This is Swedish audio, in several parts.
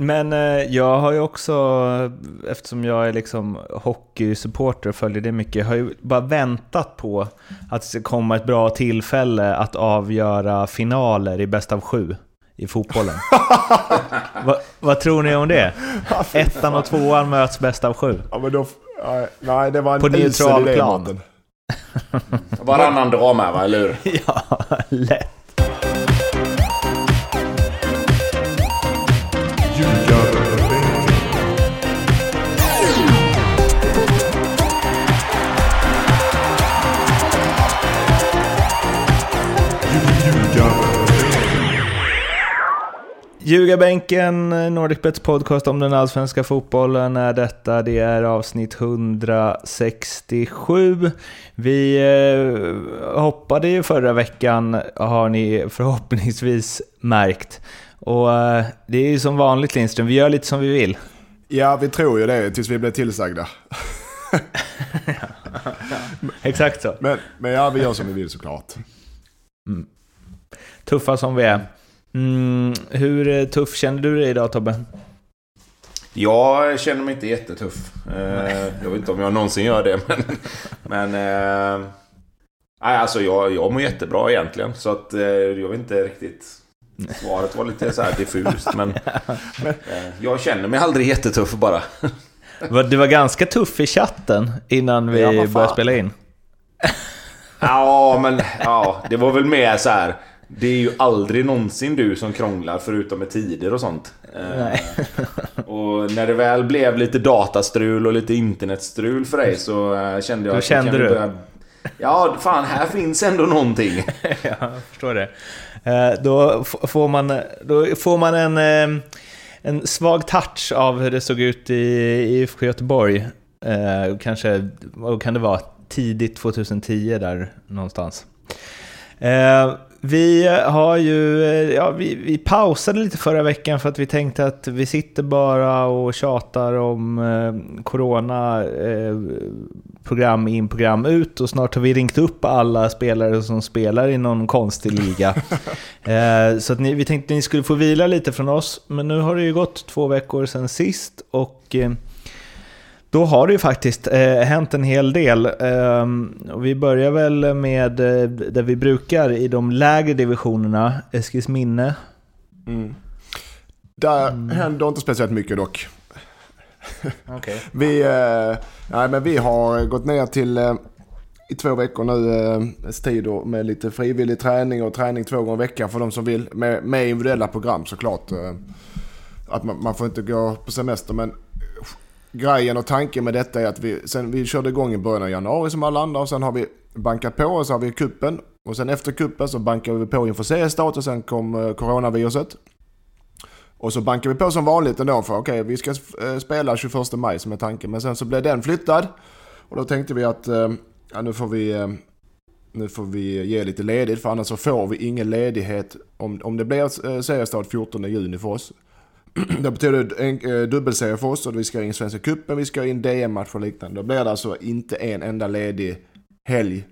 Men eh, jag har ju också, eftersom jag är liksom hockeysupporter och följer det mycket, har ju bara väntat på att det ska komma ett bra tillfälle att avgöra finaler i bäst av sju i fotbollen. Va, vad tror ni om det? Ettan och tvåan möts bäst av sju. Ja, men då, nej, det var en På neutral plan. Varannan med va, eller hur? ja, lätt. Ljugarbänken, Nordicbets podcast om den allsvenska fotbollen är detta. Det är avsnitt 167. Vi eh, hoppade ju förra veckan, har ni förhoppningsvis märkt. Och eh, det är ju som vanligt Lindström, vi gör lite som vi vill. Ja, vi tror ju det tills vi blir tillsagda. exakt så. Men, men ja, vi gör som vi vill såklart. Mm. Tuffa som vi är. Mm, hur eh, tuff känner du dig idag Tobbe? Jag känner mig inte jättetuff. Eh, jag vet inte om jag någonsin gör det, men... men eh, nej, alltså jag, jag mår jättebra egentligen. Så att jag vet inte riktigt... Svaret var lite så här diffust, men... jag känner mig aldrig jättetuff bara. Du var ganska tuff i chatten innan vi ja, började spela in. ja, men ja, det var väl mer så här... Det är ju aldrig någonsin du som krånglar förutom med tider och sånt. Nej. och när det väl blev lite datastrul och lite internetstrul för dig så eh, kände jag Då att... kände du? Börja... Ja, fan här finns ändå någonting. ja, jag förstår det. Eh, då får man, då får man en, eh, en svag touch av hur det såg ut i IFK Göteborg. Kanske, vad kan det vara, tidigt 2010 där någonstans. Vi har ju, ja, vi, vi pausade lite förra veckan för att vi tänkte att vi sitter bara och tjatar om eh, corona, eh, program in, program ut och snart har vi ringt upp alla spelare som spelar i någon konstig liga. eh, så att ni, vi tänkte att ni skulle få vila lite från oss, men nu har det ju gått två veckor sedan sist och eh, då har det ju faktiskt eh, hänt en hel del. Eh, och vi börjar väl med eh, där vi brukar i de lägre divisionerna, Eskilsminne. Mm. Där mm. händer inte speciellt mycket dock. Okay. vi, eh, nej, men vi har gått ner till eh, i två veckor nu eh, tid med lite frivillig träning och träning två gånger i veckan för de som vill. Med, med individuella program såklart. Eh, att man, man, får inte gå på semester men grejen och tanken med detta är att vi, sen vi körde igång i början av januari som alla andra och sen har vi bankat på och så har vi kuppen och sen efter kuppen så bankade vi på inför seriestart och sen kom eh, coronaviruset. Och så bankade vi på som vanligt ändå för okej okay, vi ska eh, spela 21 maj som är tanken men sen så blev den flyttad och då tänkte vi att eh, ja, nu får vi nu får vi ge lite ledigt för annars så får vi ingen ledighet om, om det blir seriestart 14 juni för oss. Det betyder en eh, dubbelserie för oss och vi ska in Svenska Cupen, vi ska in DM-match och liknande. Då blir det alltså inte en enda ledig helg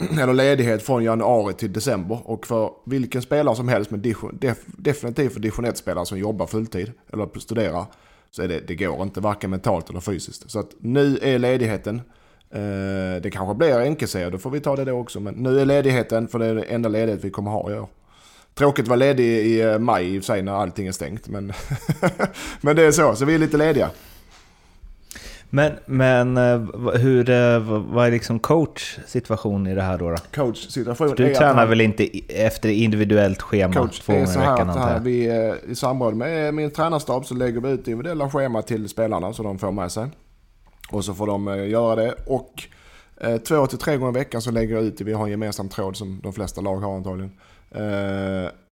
eller ledighet från januari till december. Och för vilken spelare som helst, men def, definitivt för division 1-spelare som jobbar fulltid eller studerar, så är det, det går inte varken mentalt eller fysiskt. Så att nu är ledigheten, eh, det kanske blir enkelserie, då får vi ta det då också, men nu är ledigheten, för det är det enda ledighet vi kommer ha i år. Tråkigt att vara ledig i eh, maj i och för sig när allting är stängt. Men, men det är så, så vi är lite lediga. Men, men eh, hur, eh, vad är liksom coach situation i det här då? då? Coach situation Du tränar han, väl inte efter individuellt schema coach två gånger i veckan? Att här, vi, I samråd med min tränarstab så lägger vi ut individuella schema till spelarna så de får med sig. Och så får de göra det. Och två till tre gånger i veckan så lägger jag ut det. Vi har en gemensam tråd som de flesta lag har antagligen. Eh,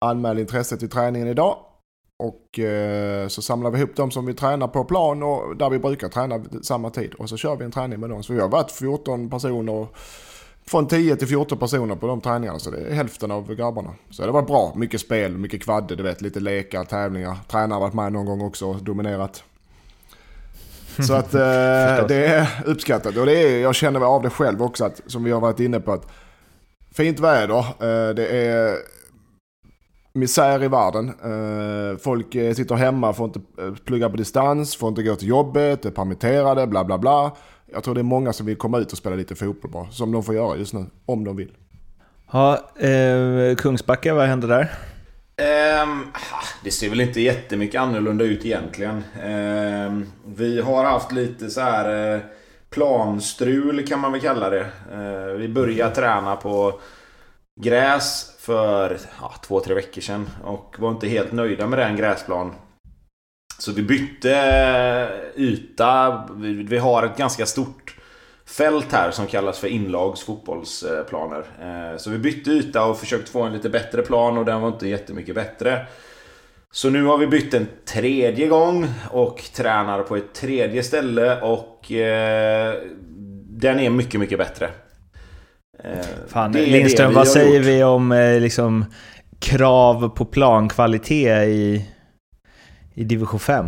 anmäl intresse till träningen idag. Och eh, så samlar vi ihop de som vi tränar på plan och där vi brukar träna samma tid. Och så kör vi en träning med dem. Så vi har varit 14 personer. Från 10 till 14 personer på de träningarna. Så det är hälften av grabbarna. Så det var bra. Mycket spel, mycket kvadde, du vet. Lite lekar, tävlingar. Tränare har varit med någon gång också och dominerat. Så att eh, det är uppskattat. Och det är, jag känner av det själv också, att, som vi har varit inne på. att Fint väder. Eh, det är misär i världen. Eh, folk eh, sitter hemma, får inte plugga på distans, får inte gå till jobbet, är permitterade, bla bla bla. Jag tror det är många som vill komma ut och spela lite fotboll bara, som de får göra just nu, om de vill. Ja, eh, Kungsbacka, vad händer där? Um, det ser väl inte jättemycket annorlunda ut egentligen. Um, vi har haft lite så här uh, planstrul kan man väl kalla det. Eh, vi började träna på gräs för ja, två, tre veckor sedan och var inte helt nöjda med den gräsplan. Så vi bytte eh, yta. Vi har ett ganska stort fält här som kallas för inlags fotbollsplaner. Eh, så vi bytte yta och försökte få en lite bättre plan och den var inte jättemycket bättre. Så nu har vi bytt en tredje gång och tränar på ett tredje ställe och eh, den är mycket, mycket bättre. Fan, Lindström, vad säger gjort. vi om liksom, krav på plankvalitet i i division 5.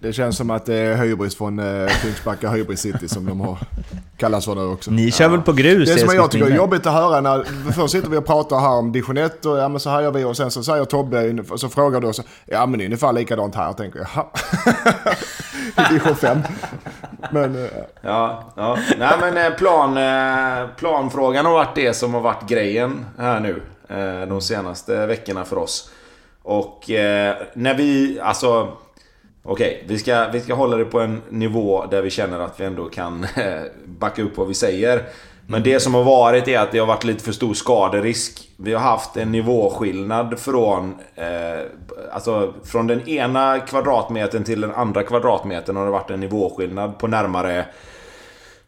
Det känns som att det är Höjbris från eh, Kungsbacka, Höjbris City som de har kallats för nu också. Ni kör ja. väl på grus? Det som jag tycker är jobbigt att höra när, först sitter vi och pratar här om division 1 och ja men så här gör vi och sen så säger Tobbe, och så frågar du och så, ja men det är ungefär likadant här tänker jag. I division 5. Men, äh. Ja, ja. Nej men eh, plan, eh, planfrågan har varit det som har varit grejen här nu. De senaste veckorna för oss. Och eh, när vi, alltså... Okej, okay, vi, ska, vi ska hålla det på en nivå där vi känner att vi ändå kan eh, backa upp vad vi säger. Men det som har varit är att det har varit lite för stor skaderisk. Vi har haft en nivåskillnad från... Eh, alltså från den ena kvadratmetern till den andra kvadratmetern har det varit en nivåskillnad på närmare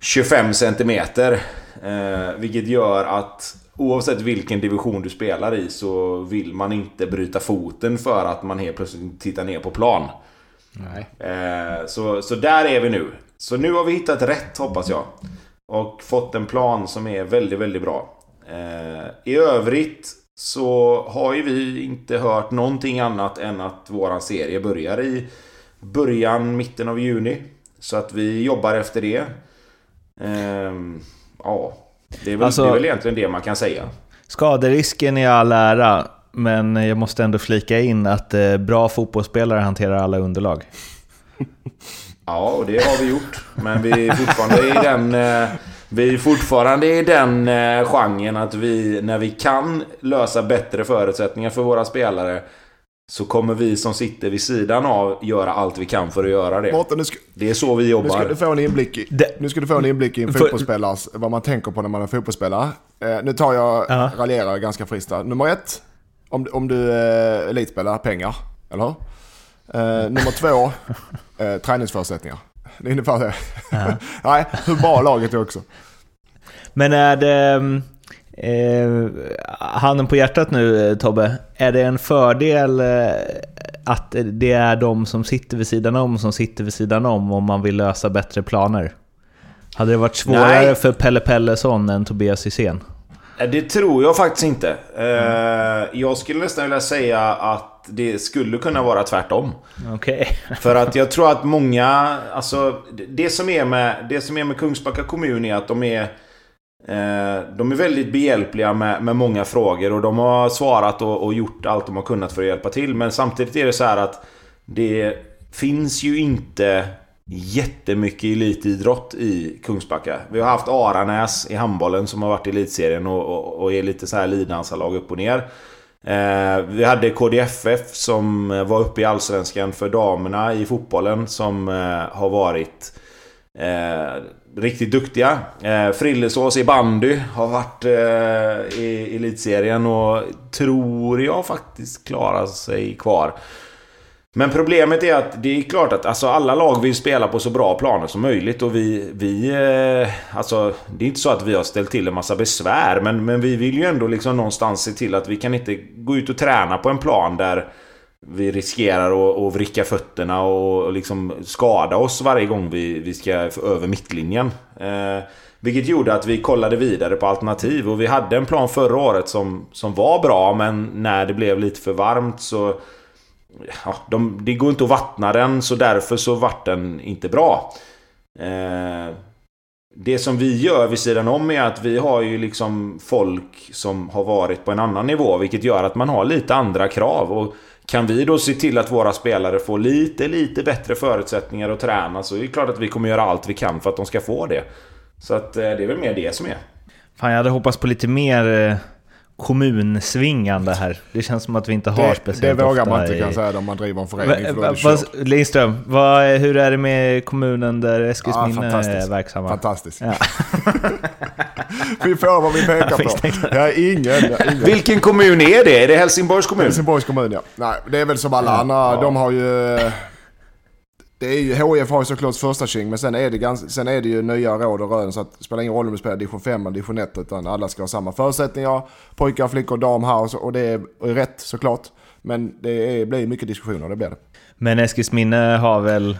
25 centimeter. Eh, vilket gör att Oavsett vilken division du spelar i så vill man inte bryta foten för att man helt plötsligt tittar ner på plan. Eh, så, så där är vi nu. Så nu har vi hittat rätt hoppas jag. Och fått en plan som är väldigt, väldigt bra. Eh, I övrigt så har ju vi inte hört någonting annat än att våran serie börjar i början, mitten av juni. Så att vi jobbar efter det. Eh, ja, det är, väl, alltså, det är väl egentligen det man kan säga. Skaderisken i all ära, men jag måste ändå flika in att eh, bra fotbollsspelare hanterar alla underlag. Ja, och det har vi gjort. Men vi är fortfarande i den... Eh, vi är fortfarande i den eh, genren att vi, när vi kan lösa bättre förutsättningar för våra spelare så kommer vi som sitter vid sidan av göra allt vi kan för att göra det. Mårten, ska, det är så vi jobbar. Nu ska du få en inblick i, det, nu ska du få en inblick i en fotbollsspelare, vad man tänker på när man är fotbollsspelare. Eh, nu tar jag, uh -huh. raljerar ganska friskt Nummer ett, om, om du eh, elitspelare, pengar. Eller hur? Eh, nummer två, eh, träningsförutsättningar. Det är ungefär det. -huh. Nej, hur bra laget är också. Men är det... Um Eh, handen på hjärtat nu eh, Tobbe, är det en fördel eh, att det är de som sitter vid sidan om som sitter vid sidan om om man vill lösa bättre planer? Hade det varit svårare Nej. för Pelle Pellesson än Tobias Hysén? Eh, det tror jag faktiskt inte. Mm. Jag skulle nästan vilja säga att det skulle kunna vara tvärtom. Okay. För att jag tror att många... Alltså, det som är med, det som är med Kungsbacka kommun är att de är Eh, de är väldigt behjälpliga med, med många frågor och de har svarat och, och, gjort allt de har kunnat för att hjälpa till. Men samtidigt är det så här att det finns ju inte jättemycket elitidrott i Kungsbacka. Vi har haft Aranäs i handbollen som har varit i elitserien och, och, och är lite så här lidansalag upp och ner. Eh, vi hade KDFF som var uppe i Allsvenskan för damerna i fotbollen som eh, har varit eh, riktigt duktiga. Eh, Frillesås i bandy har varit eh, i elitserien och tror jag faktiskt klarar sig kvar. Men problemet är att det är klart att alltså, alla lag vill spela på så bra planer som möjligt och vi... vi eh, alltså, det är inte så att vi har ställt till en massa besvär men, men vi vill ju ändå liksom någonstans se till att vi kan inte gå ut och träna på en plan där vi riskerar att, att vricka fötterna och, liksom skada oss varje gång vi, vi ska över mittlinjen. Eh, vilket gjorde att vi kollade vidare på alternativ och vi hade en plan förra året som, som var bra men när det blev lite för varmt så... Ja, de, det går inte att vattna den så därför så vart den inte bra. Eh, det som vi gör vid sidan om är att vi har ju liksom folk som har varit på en annan nivå. Vilket gör att man har lite andra krav. Och kan vi då se till att våra spelare får lite, lite bättre förutsättningar att träna så är det klart att vi kommer göra allt vi kan för att de ska få det. Så att eh, det är väl mer det som är. Fan, jag hade hoppats på lite mer eh, kommunsvingande här. Det känns som att vi inte har Det, speciellt det vågar man inte i- kan säga om man driver en förening. Va- är va-. Lindström, vad, hur är det med kommunen där Ja, Eskilsminne är fantastiskt. verksamma? Fantastiskt. Ja. Vi får vad vi pekar på. är ingen. Är ingen. Vilken kommun är det? Är det Helsingborgs kommun? Helsingborgs kommun ja. Nej, det är väl som alla andra. De har ju... Det är ju, HIF har ju såklart första tjing, men sen är, det ganska, sen är det ju nya råd och rön. Så att det spelar ingen roll om du spelar division 5 eller division 1, utan alla ska ha samma förutsättningar. Pojkar, flickor, dam här och, så, och det är rätt såklart. Men det är, blir mycket diskussioner, det blir det. Men Eskilsminne har väl...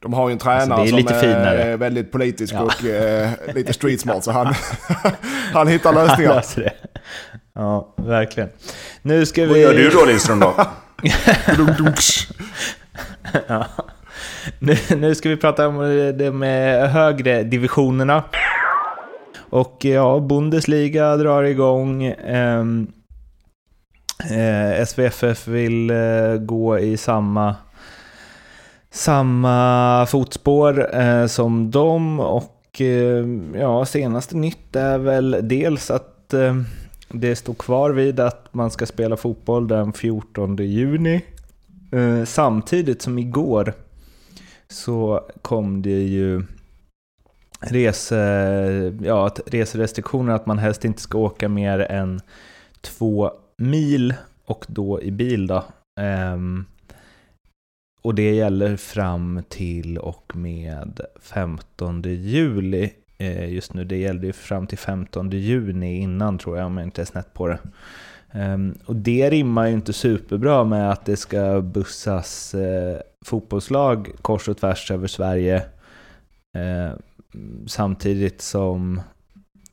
De har ju en tränare Alltså, det är lite som finare. är väldigt politisk Ja. och eh, lite street smart, så han, han hittar lösningar. löser det. Ja, verkligen. Nu ska vi... Vad gör du då Lindström då? Ja. Nu, nu ska vi prata om det med högre divisionerna. Och ja, Bundesliga drar igång. Ehm, eh, eh, SVFF vill eh, gå i samma, samma fotspår eh, som dem. Och eh, ja, senaste nytt är väl dels att eh, det står kvar vid att man ska spela fotboll den 14 juni. Eh, samtidigt som igår så kom det ju rese, ja, att reserestriktioner att man helst inte ska åka mer än två mil och då i bil då. Um, och det gäller fram till och med 15 juli eh, just nu. Det gällde ju fram till 15 juni innan tror jag om jag inte är snett på det. Um, och det rimmar ju inte superbra med att det ska bussas eh, fotbollslag kors och tvärs över Sverige. Eh, samtidigt som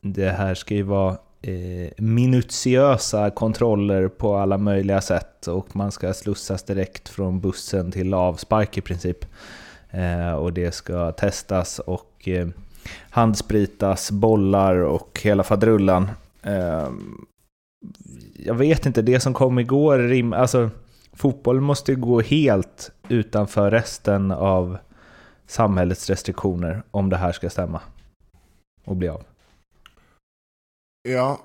det här ska ju vara eh, minutiösa kontroller på alla möjliga sätt och man ska slussas direkt från bussen till avspark i princip. Eh, och det ska testas och eh, handspritas, bollar och hela fadrullan. Eh, jag vet inte, det som kom igår, rim, alltså fotboll måste ju gå helt utanför resten av samhällets restriktioner om det här ska stämma och bli av. Ja,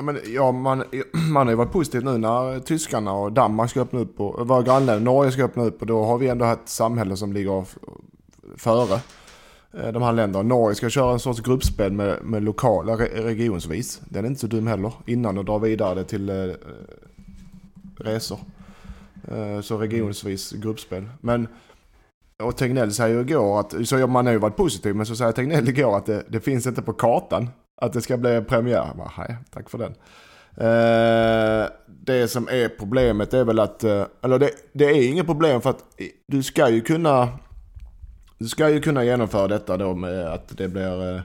men, ja man, man har ju varit positiv nu när tyskarna och Danmark ska öppna upp och våra grannländer, Norge ska öppna upp och då har vi ändå ett samhälle som ligger före eh, de här länderna. Norge ska köra en sorts gruppspel med, med lokala regionsvis. Den är inte så dum heller. Innan och dra vidare det till eh, resor. Eh, så regionsvis gruppspel. Men och Tegnell säger ju igår att, så man har ju varit positiv, men så säger Tegnell igår att det, det finns inte på kartan att det ska bli premiär. Bara, Nej, tack för den. Eh, det som är problemet är väl att, eh, eller det, det är inget problem för att du ska ju kunna, du ska ju kunna genomföra detta då med att det blir eh,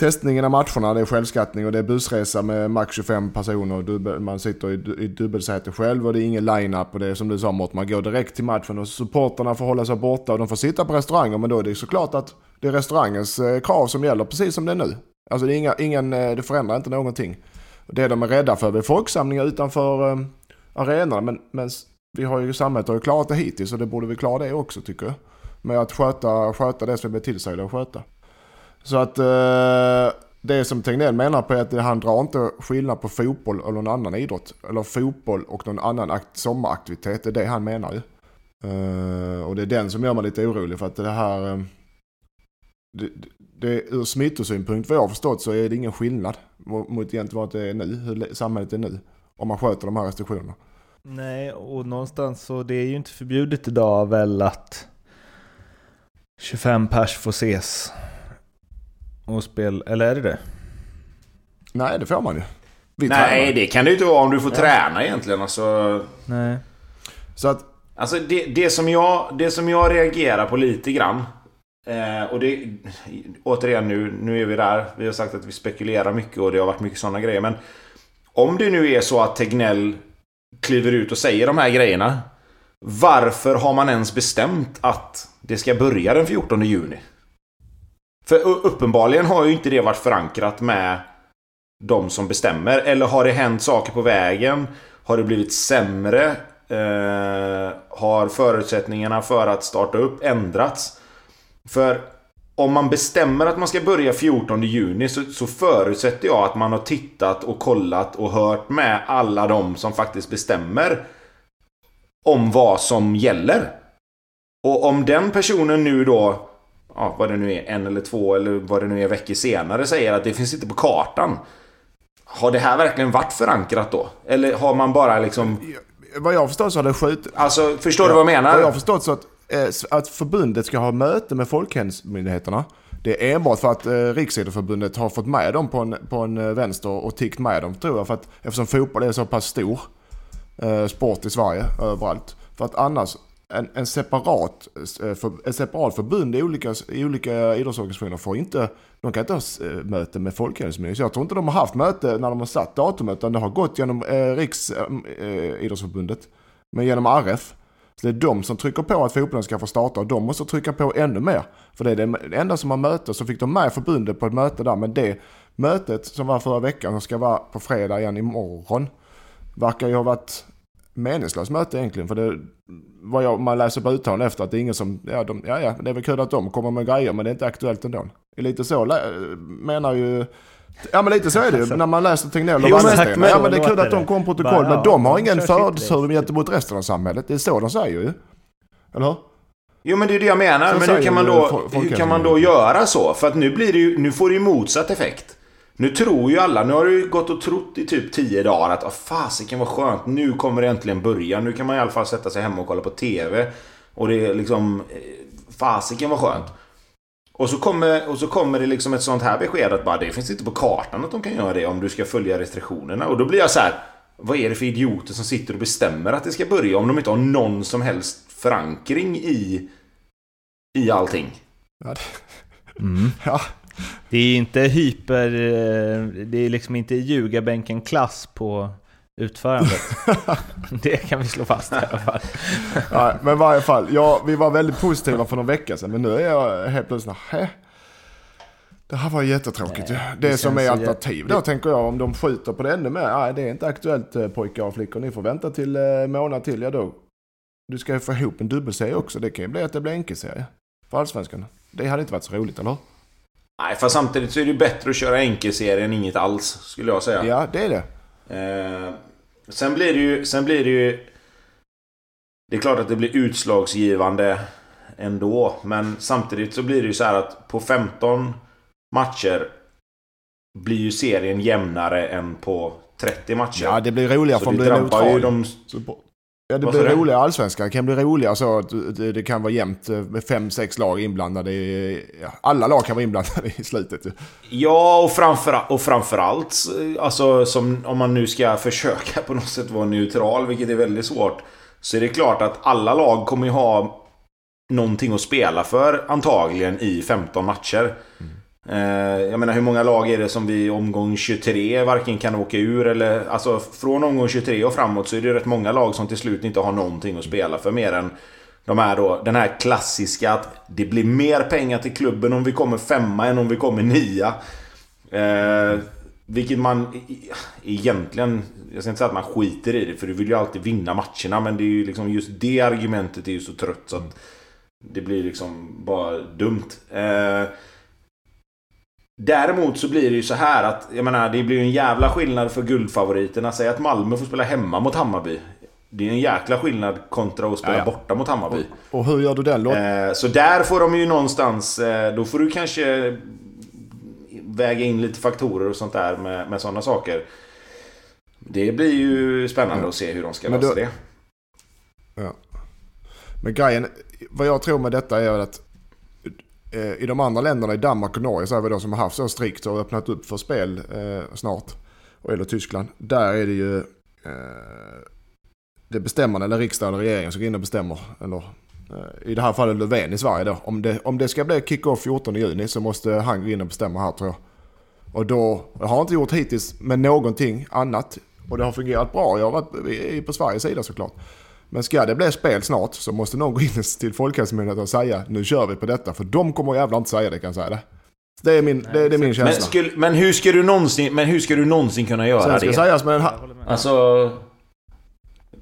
testningen av matcherna, det är självskattning och det är bussresa med max 25 personer. och Dubbel, man sitter i, i dubbelsäte själv och det är ingen line-up och det är som du sa Mårten, man går direkt till matchen och supporterna får hålla sig borta och de får sitta på restauranger men då är det såklart att det är restaurangens eh, krav som gäller precis som det är nu. Alltså det, är inga, ingen, eh, det förändrar inte någonting. Det de är rädda för är folksamlingar utanför eh, men, men vi har ju samhället har ju klarat det hittills och det borde vi klara det också tycker jag. Med att sköta, sköta det som vi blir tillsagda att sköta. Så att eh, det som Tegnell menar på är att han drar inte skillnad på fotboll och någon annan idrott. Eller fotboll och någon annan akt- sommaraktivitet. Det är det han menar ju. Eh, och det är den som gör mig lite orolig för att det här... eh, det, det, ur smittosynpunkt vad jag har förstått så är det ingen skillnad mot egentligen vad det är nu, hur samhället är nu. Om man sköter de här restriktionerna. Nej, och någonstans så det är ju inte förbjudet idag väl att 25 pers får ses och spel, eller är det det? Nej, det får man ju. Vi Nej, tränar. det kan det ju inte vara om du får träna egentligen. Alltså, Nej. Så att, alltså det, det, som jag, det som jag reagerar på lite grann. Eh, och det... Återigen nu, nu är vi där. Vi har sagt att vi spekulerar mycket och det har varit mycket sådana grejer. Men om det nu är så att Tegnell kliver ut och säger de här grejerna. Varför har man ens bestämt att det ska börja den 14 juni? För uppenbarligen har ju inte det varit förankrat med de som bestämmer. Eller har det hänt saker på vägen? Har det blivit sämre? Eh, har förutsättningarna för att starta upp ändrats? För om man bestämmer att man ska börja 14 juni så, så, förutsätter jag att man har tittat och kollat och hört med alla de som faktiskt bestämmer om vad som gäller. Och om den personen nu då, ja, vad det nu är, en eller två eller vad det nu är veckor senare säger att det finns inte på kartan. Har det här verkligen varit förankrat då? Eller har man bara liksom... Vad jag förstår så har det skjutit... Alltså, förstår du vad jag menar? Vad jag har förstått så att, eh, att förbundet ska ha möte med folkhälsomyndigheterna. Det är enbart för att eh, Riksidrottsförbundet har fått med dem på en, på en eh, vänster och tickt med dem tror jag. För att, eftersom fotboll är så pass stor eh, sport i Sverige överallt. För att annars, en, en separat, eh, för, en separat förbund i olika, i olika idrottsorganisationer får inte, de kan inte ha eh, möte med Folkhälsomyndigheten. Så jag tror inte de har haft möte när de har satt datumet, utan det har gått genom eh, Riksidrottsförbundet, eh, eh men genom RF. Så det är de som trycker på att fotbollen ska få starta och de måste trycka på ännu mer. För det är det enda som har möte, så fick de med förbundet på ett möte där, men det mötet som var förra veckan, som ska vara på fredag igen imorgon, verkar ju ha varit meningslöst möte egentligen. För det, vad jag, man läser på uttalanden efter att det är ingen som, ja, de, ja, ja, det är väl kul att de kommer med grejer men det är inte aktuellt ändå. Det är lite så menar ju, ja men lite så är det ju alltså, när man läser Tegnell och Wallensten. Ja men det är kul att de kommer protokoll men de har ingen förtur gentemot resten av samhället. Det är så de säger ju. Eller hur? Jo men det är det jag menar. Så men hur kan, man då, hur kan man då göra så? För att nu, blir det ju, nu får det ju motsatt effekt. Nu tror ju alla, nu har du gått och trott i typ 10 dagar att oh, fasiken vad skönt, nu kommer det äntligen börja. Nu kan man i alla fall sätta sig hemma och kolla på TV. Och det är liksom, eh, fasiken vad skönt. Och så, kommer, och så kommer det liksom ett sånt här besked att bara det finns inte på kartan att de kan göra det om du ska följa restriktionerna. Och då blir jag så här, vad är det för idioter som sitter och bestämmer att det ska börja om de inte har någon som helst förankring i, i allting? Ja, det... mm. ja. Det är inte hyper... Eh, det är liksom inte ljugarbänken-klass på utförandet. det kan vi slå fast i alla fall. ja, men i varje fall, ja, vi var väldigt positiva för några veckor sedan, men nu är jag helt plötsligt Hä? Det här var jättetråkigt ju. Det, det som är alternativ då tänker jag, om de skjuter på det ännu mer. Nej, det är inte aktuellt eh, pojkar och flickor. Ni får vänta till eh, månad till. Ja då. Du ska ju få ihop en dubbelserie också. Det kan ju bli att det blir enkelserie. För allsvenskan. Det hade inte varit så roligt, eller Nej, fast samtidigt så är det bättre att köra enkelserie än inget alls, skulle jag säga. Ja, det är det. Eh, sen blir det ju... Sen blir det ju... Det är klart att det blir utslagsgivande ändå. Men samtidigt så blir det ju så här att på 15 matcher blir ju serien jämnare än på 30 matcher. Ja, det blir roligare för att bli neutral. De... Ja, det blir roligare allsvenskan. Det kan bli roligare så att det kan vara jämnt med fem, sex lag inblandade. I, alla lag kan vara inblandade i slutet. Ja, och, framför, och framförallt alltså, som, om man nu ska försöka på något sätt vara neutral, vilket är väldigt svårt. Så är det klart att alla lag kommer ju ha någonting att spela för antagligen i 15 matcher. Mm. Eh, jag menar hur många lag är det som vi omgång 23 varken kan åka ur eller... Alltså från omgång 23 och framåt så är det rätt många lag som till slut inte har någonting att spela för mer än... De här då, den här klassiska att det blir mer pengar till klubben om vi kommer femma än om vi kommer nia. Eh, vilket man egentligen... Jag ska inte säga att man skiter i det för du vill ju alltid vinna matcherna men det är ju liksom just det argumentet är ju så trött så att... Det blir liksom bara dumt. Eh, Däremot så blir det ju så här att, jag menar, det blir ju en jävla skillnad för guldfavoriterna. Säg att Malmö får spela hemma mot Hammarby. Det är en jäkla skillnad kontra att spela ja, ja. borta mot Hammarby. Och, och, hur gör du den då? Eh, så där får de ju någonstans, eh, då får du kanske väga in lite faktorer och sånt där med, med sådana saker. Det blir ju spännande ja. att se hur de ska lösa det. Ja. Men grejen, vad jag tror med detta är att Eh, i de andra länderna, i Danmark och Norge, så är vi de som har haft så strikt och öppnat upp för spel eh, snart, eller Tyskland, där är det ju eh, det bestämmande, eller riksdag eller regering som går in och bestämmer. Eller, eh, I det här fallet Löfven i Sverige då. Om det, om det ska bli kick-off 14 juni så måste han gå in och bestämma här tror jag. Och då, jag har inte gjort hittills med någonting annat. Och det har fungerat bra. Jag har varit på Sveriges sida såklart. Men ska det bli spel snart så måste någon gå in till Folkhälsomyndigheten och säga nu kör vi på detta. För de kommer jävlar inte säga det kan jag säga det. Det är min, det, det är min Men, känsla. skulle, men, hur ska du någonsin, men hur ska du någonsin kunna göra Sen ska det? sägas, men ha- Alltså...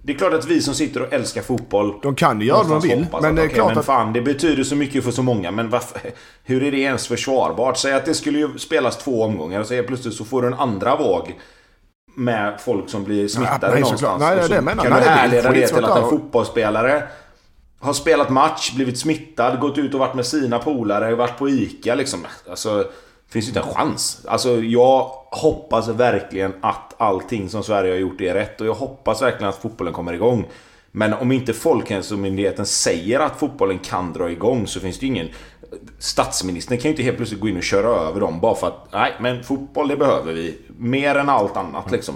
Det är klart att vi som sitter och älskar fotboll de kan ju göra vad de vill. Men det är okej, klart men att... fan, det betyder så mycket för så många. Men varför, hur är det ens försvarbart? Säg att det skulle ju spelas två omgångar och så plötsligt så får du en andra våg med folk som blir smittade nej, någonstans. Nej, det menar kan du härleda det till att en fotbollsspelare har spelat match, blivit smittad, gått ut och varit med sina polare, varit på ICA liksom. Alltså, finns ju inte en chans. Alltså, jag hoppas verkligen att allting som Sverige har gjort är rätt. Och jag hoppas verkligen att fotbollen kommer igång. Men om inte Folkhälsomyndigheten säger att fotbollen kan dra igång så finns det ju ingen... Statsministern kan ju inte helt plötsligt gå in och köra över dem bara för att... Nej, men fotboll det behöver vi. Mer än allt annat liksom.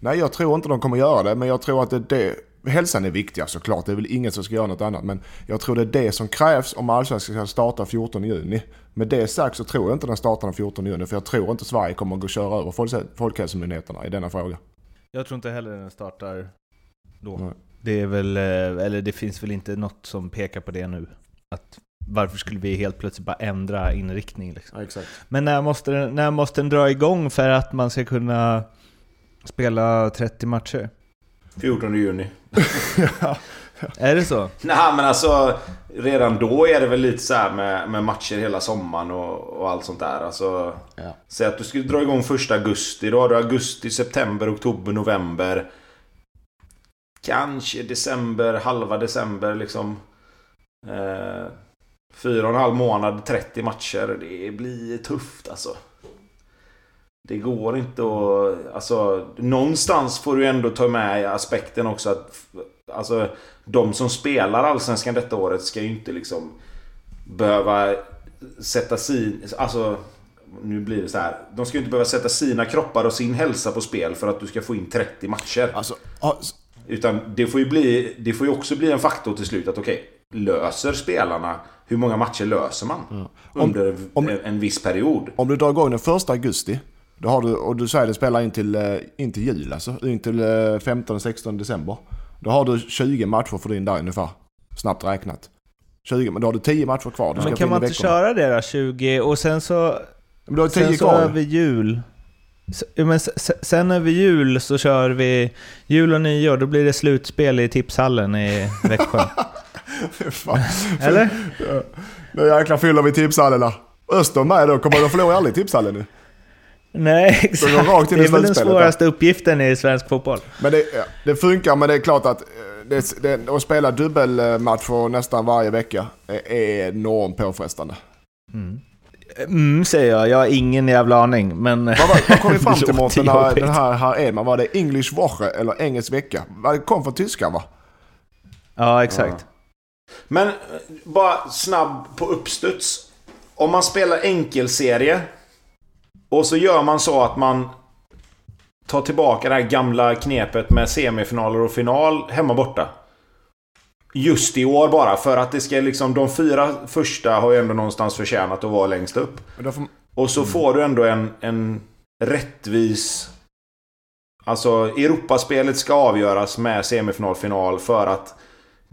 Nej, jag tror inte de kommer göra det. Men jag tror att det, det Hälsan är viktigast såklart. Det är väl ingen som ska göra något annat. Men jag tror det är det som krävs om Allsvenskan ska starta 14 juni. Med det sagt så tror jag inte den startar den 14 juni. För jag tror inte Sverige kommer att gå och köra över Folkhäl- Folkhälsomyndigheterna i denna fråga. Jag tror inte heller den startar då. Nej. Det är väl, eh, eller det finns väl inte något som pekar på det nu. Att varför skulle vi helt plötsligt bara ändra inriktning liksom? Ja, exakt. Men när måste, den, när måste den dra igång för att man ska kunna spela 30 matcher? 14 juni. Är det så? Nej men alltså Redan då är det väl lite så här med, med matcher hela sommaren och, och allt sånt där. Alltså, Ja. Säg att du skulle dra igång första augusti. Då har du augusti, september, oktober, november. Kanske december, halva december liksom. Eh, fyra och en halv månad, 30 matcher. Det blir tufft alltså. Det går inte att... Alltså, någonstans får du ändå ta med aspekten också att... Alltså, de som spelar Allsvenskan detta året ska ju inte liksom behöva sätta sin... Alltså, nu blir det så här. De ska ju inte behöva sätta sina kroppar och sin hälsa på spel för att du ska få in 30 matcher. Alltså, s- Utan det får ju bli... Det får ju också bli en faktor till slut att okej, löser spelarna... Hur många matcher löser man? Om- Under om- en, en viss period. om du drar igång den första augusti. Då har du, och du säger att det spelar in till, eh, in till jul alltså. In till eh, 15-16 december. Då har du 20 matcher för din där ungefär. Snabbt räknat. 20, men då har du 10 matcher kvar. Du ska Men kan man inte veckorna. köra det då? 20 och sen så... Men du har 10 Sen så kvar. över jul. Ja, Men sen över jul så kör vi jul och nyår, då blir det slutspel i tipshallen i Växjö. Eller? Nu jäklar fyller vi tipshallen där. Öster med då. Kommer de förlora aldrig tipshallen nu? Nej, exakt. rakt in Det är väl den svåraste uppgiften i svensk fotboll. Men det, ja, det funkar, men det är klart att eh, det, det, att spela dubbelmatcher nästan varje vecka är enormt påfrestande. Mm. Mm, säger jag. Jag har ingen jävla aning, men... Vad, vad kom vi fram till Mårten, den här, den här, här Edman? Var det English Woche eller Engelsk vecka? Det kom från tyskan va? Ja, exakt. Men eh, bara snabb på uppstuds. Om man spelar enkelserie och så gör man så att man tar tillbaka det här gamla knepet med semifinaler och final hemma borta. Just i år bara för att det ska liksom... De fyra första har ju ändå någonstans förtjänat att vara längst upp. Får, Och så får du ändå en, en rättvis... Alltså, Europaspelet ska avgöras med semifinal, final för att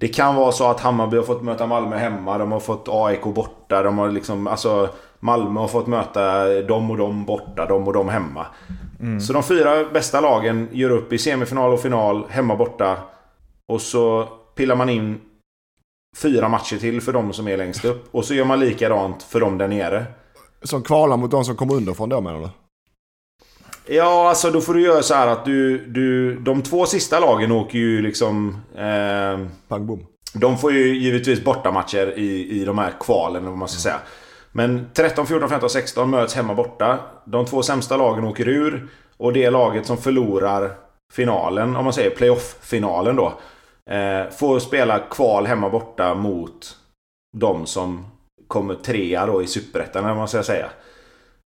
det kan vara så att Hammarby har fått möta Malmö hemma, de har fått AIK borta, de har liksom... Alltså, Malmö har fått möta dem och dem borta, dem och dem hemma. Så de fyra bästa lagen gör upp i semifinal och final, hemma borta. Och så pillar man in fyra matcher till för de som är längst upp. Och så gör man likadant för de där nere. som kvalar mot de som kommer underifrån då menar du? Ja, alltså då får du göra så här att du... du de två sista lagen åker ju liksom... Eh, Pang bom. de får ju givetvis bortamatcher i, i de här kvalen, vad man ska säga. Men 13, 14, 15, 16 möts hemma borta. De två sämsta lagen åker ur. Och det laget som förlorar finalen, om man säger playoff-finalen då. Eh, får spela kval hemma borta mot de som kommer trea då i Superettan, vad man ska säga.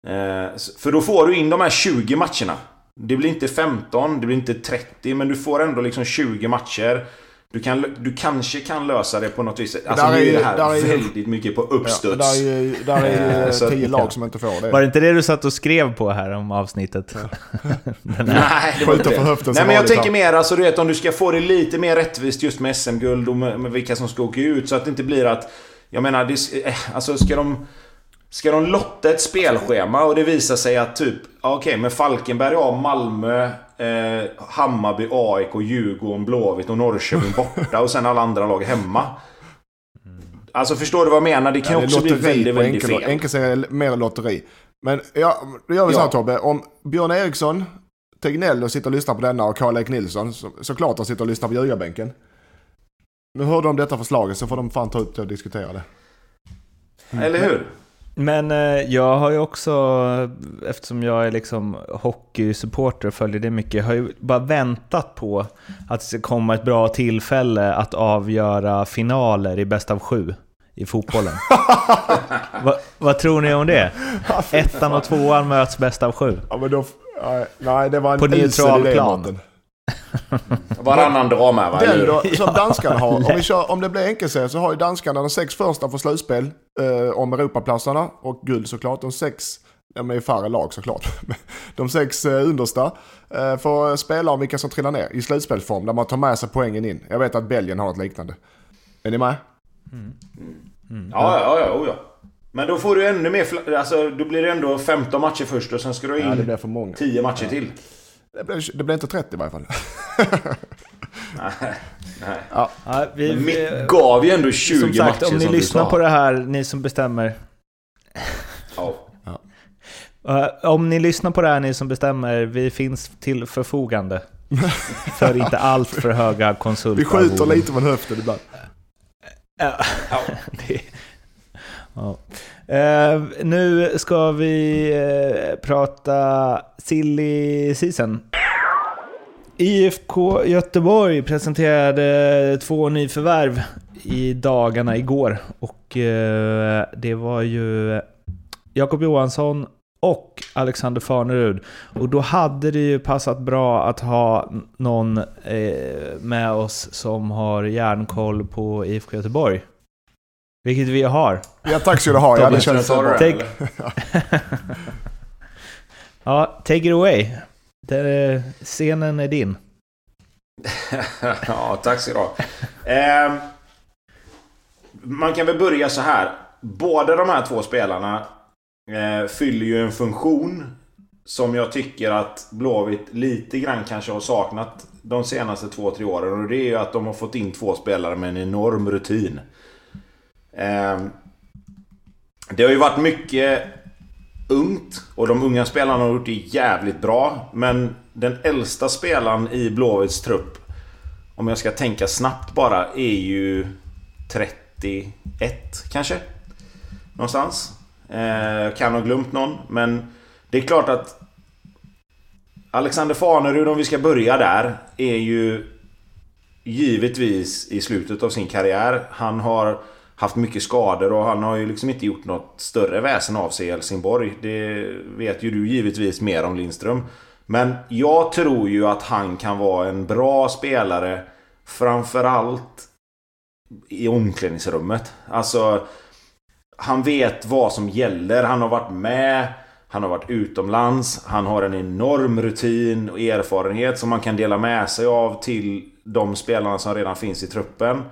Eh, för då får du in de här 20 matcherna. Det blir inte 15, det blir inte 30, men du får ändå liksom 20 matcher. Du, kan, du kanske kan lösa det på något vis. Alltså Där nu är är ju- det här är väldigt mycket på Ja, uppstuds. där är ju, där är Eh, ju så att- tio lag som inte får det. Var det inte det du satt och skrev på här om avsnittet? Nej, det var inte höften Nej men jag tänker mer alltså du vet om du ska få det lite mer rättvist just med SM-guld och med, med vilka som ska åka ut så att det inte blir att... Jag menar, det, eh, alltså ska de... Ska de lotta ett spelschema och det visar sig att typ... Okej, okay, men Falkenberg har Malmö, eh, Hammarby, AIK, Djurgården, Blåvitt och Norrköping borta och sen alla andra lag hemma. Alltså förstår du vad jag menar? Det kan ja, det också bli väldigt, väldigt enkel, fel. Enkelserie är mer lotteri. Men ja, då gör vi så här Tobbe. Om Björn Eriksson, Tegnell sitter och lyssnar på denna och Karl-Erik Nilsson så, såklart de sitter och lyssnar på ljugarbänken. Nu hörde de detta förslaget så får de fan ta upp det och diskutera det. Eller hur? Men eh, jag har ju också, eftersom jag är liksom hockeysupporter och följer det mycket, har ju bara väntat på att det ska komma ett bra tillfälle att avgöra finaler i bäst av sju i fotbollen. Va, vad tror ni om det? Ettan och tvåan möts bäst av sju. Ja, men då, nej, det var en På neutral plan. Varannan drar med va? Den då, som danskarna har. Om, vi kör, om det blir enkelserie så har ju danskarna de sex första för slutspel eh, om Europaplatserna och guld såklart. De sex, de är färre lag såklart. De sex eh, understa eh, får spela om vilka som trillar ner i slutspelsform där man tar med sig poängen in. Jag vet att Belgien har ett liknande. Är ni med? Mm. Mm. Ja, ja, ja, oh, ja. Men då får du ännu mer... Alltså, då blir det ändå 15 matcher först och sen ska du in ja, det blir för många. 10 matcher ja. till. Det blev, det blev inte 30 i varje fall. nej. nej. Ja. Ja, vi, mitt gav ju ändå 20 som sagt, matcher om ni lyssnar på det här, ni som bestämmer. Ja. Uh, om ni lyssnar på det här, ni som bestämmer, vi finns till förfogande. för inte allt för höga konsulter. Vi skjuter lite från höften ibland. Ja. det, ja. Uh, nu ska vi uh, prata silly season. IFK Göteborg presenterade två nyförvärv i dagarna igår. Och uh, det var ju Jakob Johansson och Alexander Farnerud. Och då hade det ju passat bra att ha någon med oss som har järnkoll på IFK Göteborg. Vilket vi har. Ja, tack ska du ha. Ja, det känns så bra. Take... ja, take it away. Det, scenen är din. ja, tack ska du ha. Eh, man kan väl börja så här. Båda de här två spelarna eh, fyller ju en funktion som jag tycker att Blåvitt lite grann kanske har saknat de senaste två, tre åren. Och det är ju att de har fått in två spelare med en enorm rutin. Ehm, det har ju varit mycket ungt och de unga spelarna har gjort det jävligt bra. Men den äldsta spelaren i Blåvitts trupp, om jag ska tänka snabbt bara, är ju 31 kanske? Någonstans. Eh, kan ha glömt någon, men det är klart att Alexander Fanerud, om vi ska börja där, är ju givetvis i slutet av sin karriär. Han har haft mycket skador och han har ju liksom inte gjort något större väsen av sig i Helsingborg. Det vet ju du givetvis mer om Lindström. Men jag tror ju att han kan vara en bra spelare framförallt i omklädningsrummet. Alltså han vet vad som gäller. Han har varit med. Han har varit utomlands. Han har en enorm rutin och erfarenhet som man kan dela med sig av till de spelarna som redan finns i truppen.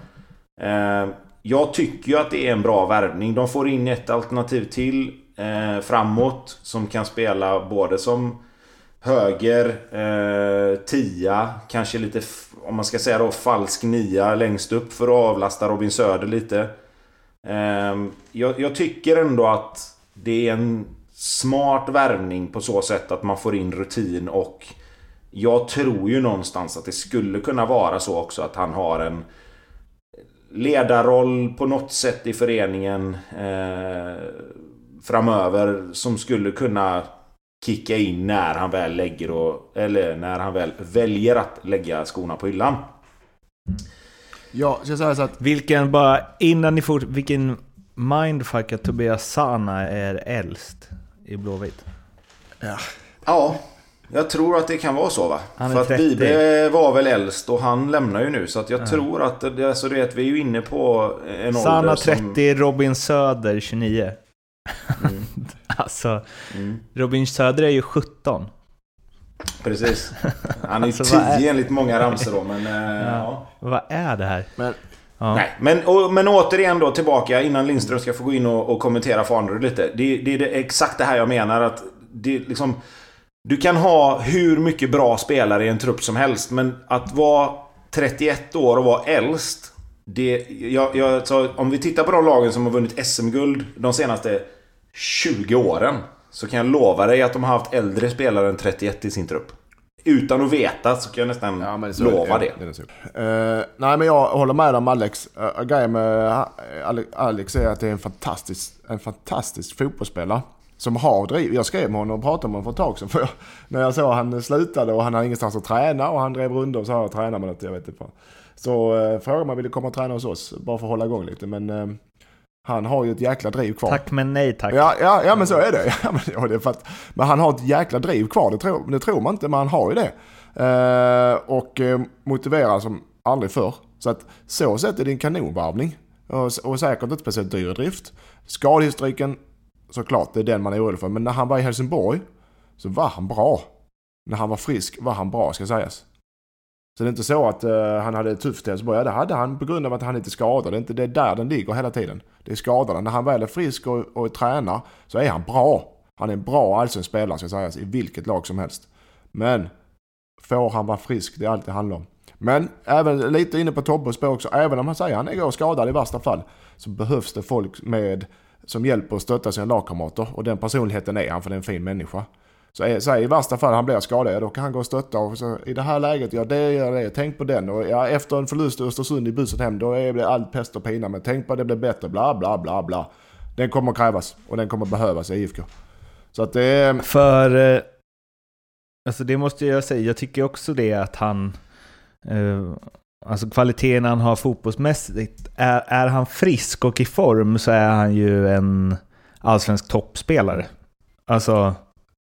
Eh, jag tycker ju att det är en bra värvning. De får in ett alternativ till eh, framåt som kan spela både som höger, eh, tia, kanske lite, om man ska säga då, falsk nia längst upp för att avlasta Robin Söder lite. Eh, jag, jag, tycker ändå att det är en smart värvning på så sätt att man får in rutin och jag tror ju någonstans att det skulle kunna vara så också att han har en ledarroll på något sätt i föreningen eh, framöver som skulle kunna kicka in när han väl lägger och, eller när han väl väljer att lägga skorna på hyllan. Ja, så jag säger så att... Vilken, bara innan ni fortsätter, vilken mindfuck att Tobias Sana är äldst i Blåvitt? Ja. Ja. Jag tror att det kan vara så va? För att Bibe var väl äldst och han lämnar ju nu. Så att jag ja. tror att, alltså det, att vi är ju inne på en Sanna ålder som... 30, Robin Söder 29. Mm. alltså, mm. Robin Söder är ju 17. Precis. Han är ju alltså, 10 är... enligt många ramsor då, men... Äh, ja. Vad är det här? Men Ja. Nej, men, och, men återigen då tillbaka innan Lindström ska få gå in och, och kommentera Farnerud lite. Det, det är det, exakt det här jag menar att det liksom... Du kan ha hur mycket bra spelare i en trupp som helst, men att vara 31 år och vara äldst. Det, jag, jag, så om vi tittar på de lagen som har vunnit SM-guld de senaste 20 åren. Så kan jag lova dig att de har haft äldre spelare än 31 i sin trupp. Utan att veta så kan jag nästan ja, så, lova det. det. uh, nej men jag håller med om Alex. Uh, grejen med uh, Alex är att det är en fantastisk, en fantastisk fotbollsspelare. Som har driv. Jag skrev med honom och pratade med honom för ett tag sedan. För jag, när jag såg att han slutade och han hade ingenstans att träna och han drev runt och sa att träna med något, jag vet inte. Så uh, frågade om han ville komma och träna hos oss. Bara för att hålla igång lite. Men uh, han har ju ett jäkla driv kvar. Tack men nej tack. Ja, ja, ja men så är det. Ja, men, ja, det är att, men han har ett jäkla driv kvar, det tror, det tror man inte, men han har ju det. Uh, och uh, motiverar som aldrig förr. Så att så sett är det en kanonvarvning. Och, och säkert inte speciellt dyr drift. Skadehistoriken, såklart, det är den man är orolig för. Men när han var i Helsingborg så var han bra. När han var frisk var han bra, ska sägas. Så det är inte så att uh, han hade det tufft i Helsingborg. Ja, det hade han på grund av att han inte skadade. Det är inte det är där den ligger hela tiden. Det är skadorna. När han väl är frisk och, och tränar så är han bra. Han är en bra allsvensk spelare ska sägas i vilket lag som helst. Men får han vara frisk, det är allt det handlar om. Men även lite inne på Tobbes spår också. Även om han säger att han är skadad i värsta fall så behövs det folk med som hjälper och stöttar sina lagkamrater. Och den personligheten är han för det är en fin människa. Så, är, så i värsta fall han blir skadad, då kan han gå och stötta. Och så, I det här läget, ja det gör det. Tänk på den. Och ja, efter en förlust i Östersund i buset hem, då är det all pest och pina. Men tänk på att det blir bättre, bla bla bla bla. Den kommer att krävas och den kommer att behövas i IFK. Så att det... För... Eh, alltså det måste jag säga, jag tycker också det att han... Uh, alltså kvaliteten han har fotbollsmässigt, är, är han frisk och i form så är han ju en allsvensk toppspelare. Alltså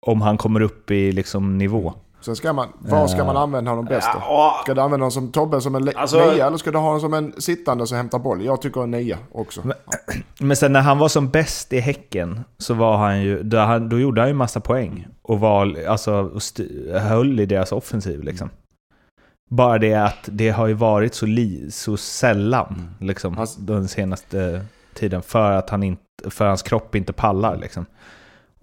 om han kommer upp i liksom nivå. Sen ska man, var ska man använda honom bäst då? Ska du använda honom som Tobbe som en alltså, nia eller ska du ha honom som en sittande som hämtar boll? Jag tycker en nia också. Men, men sen när han var som bäst i Häcken så var han ju, då, han, då gjorde han ju massa poäng. Och var, alltså, höll i deras offensiv liksom. Bara det att det har ju varit så, li, så sällan mm. liksom, alltså, den senaste tiden för att han inte, för hans kropp inte pallar liksom.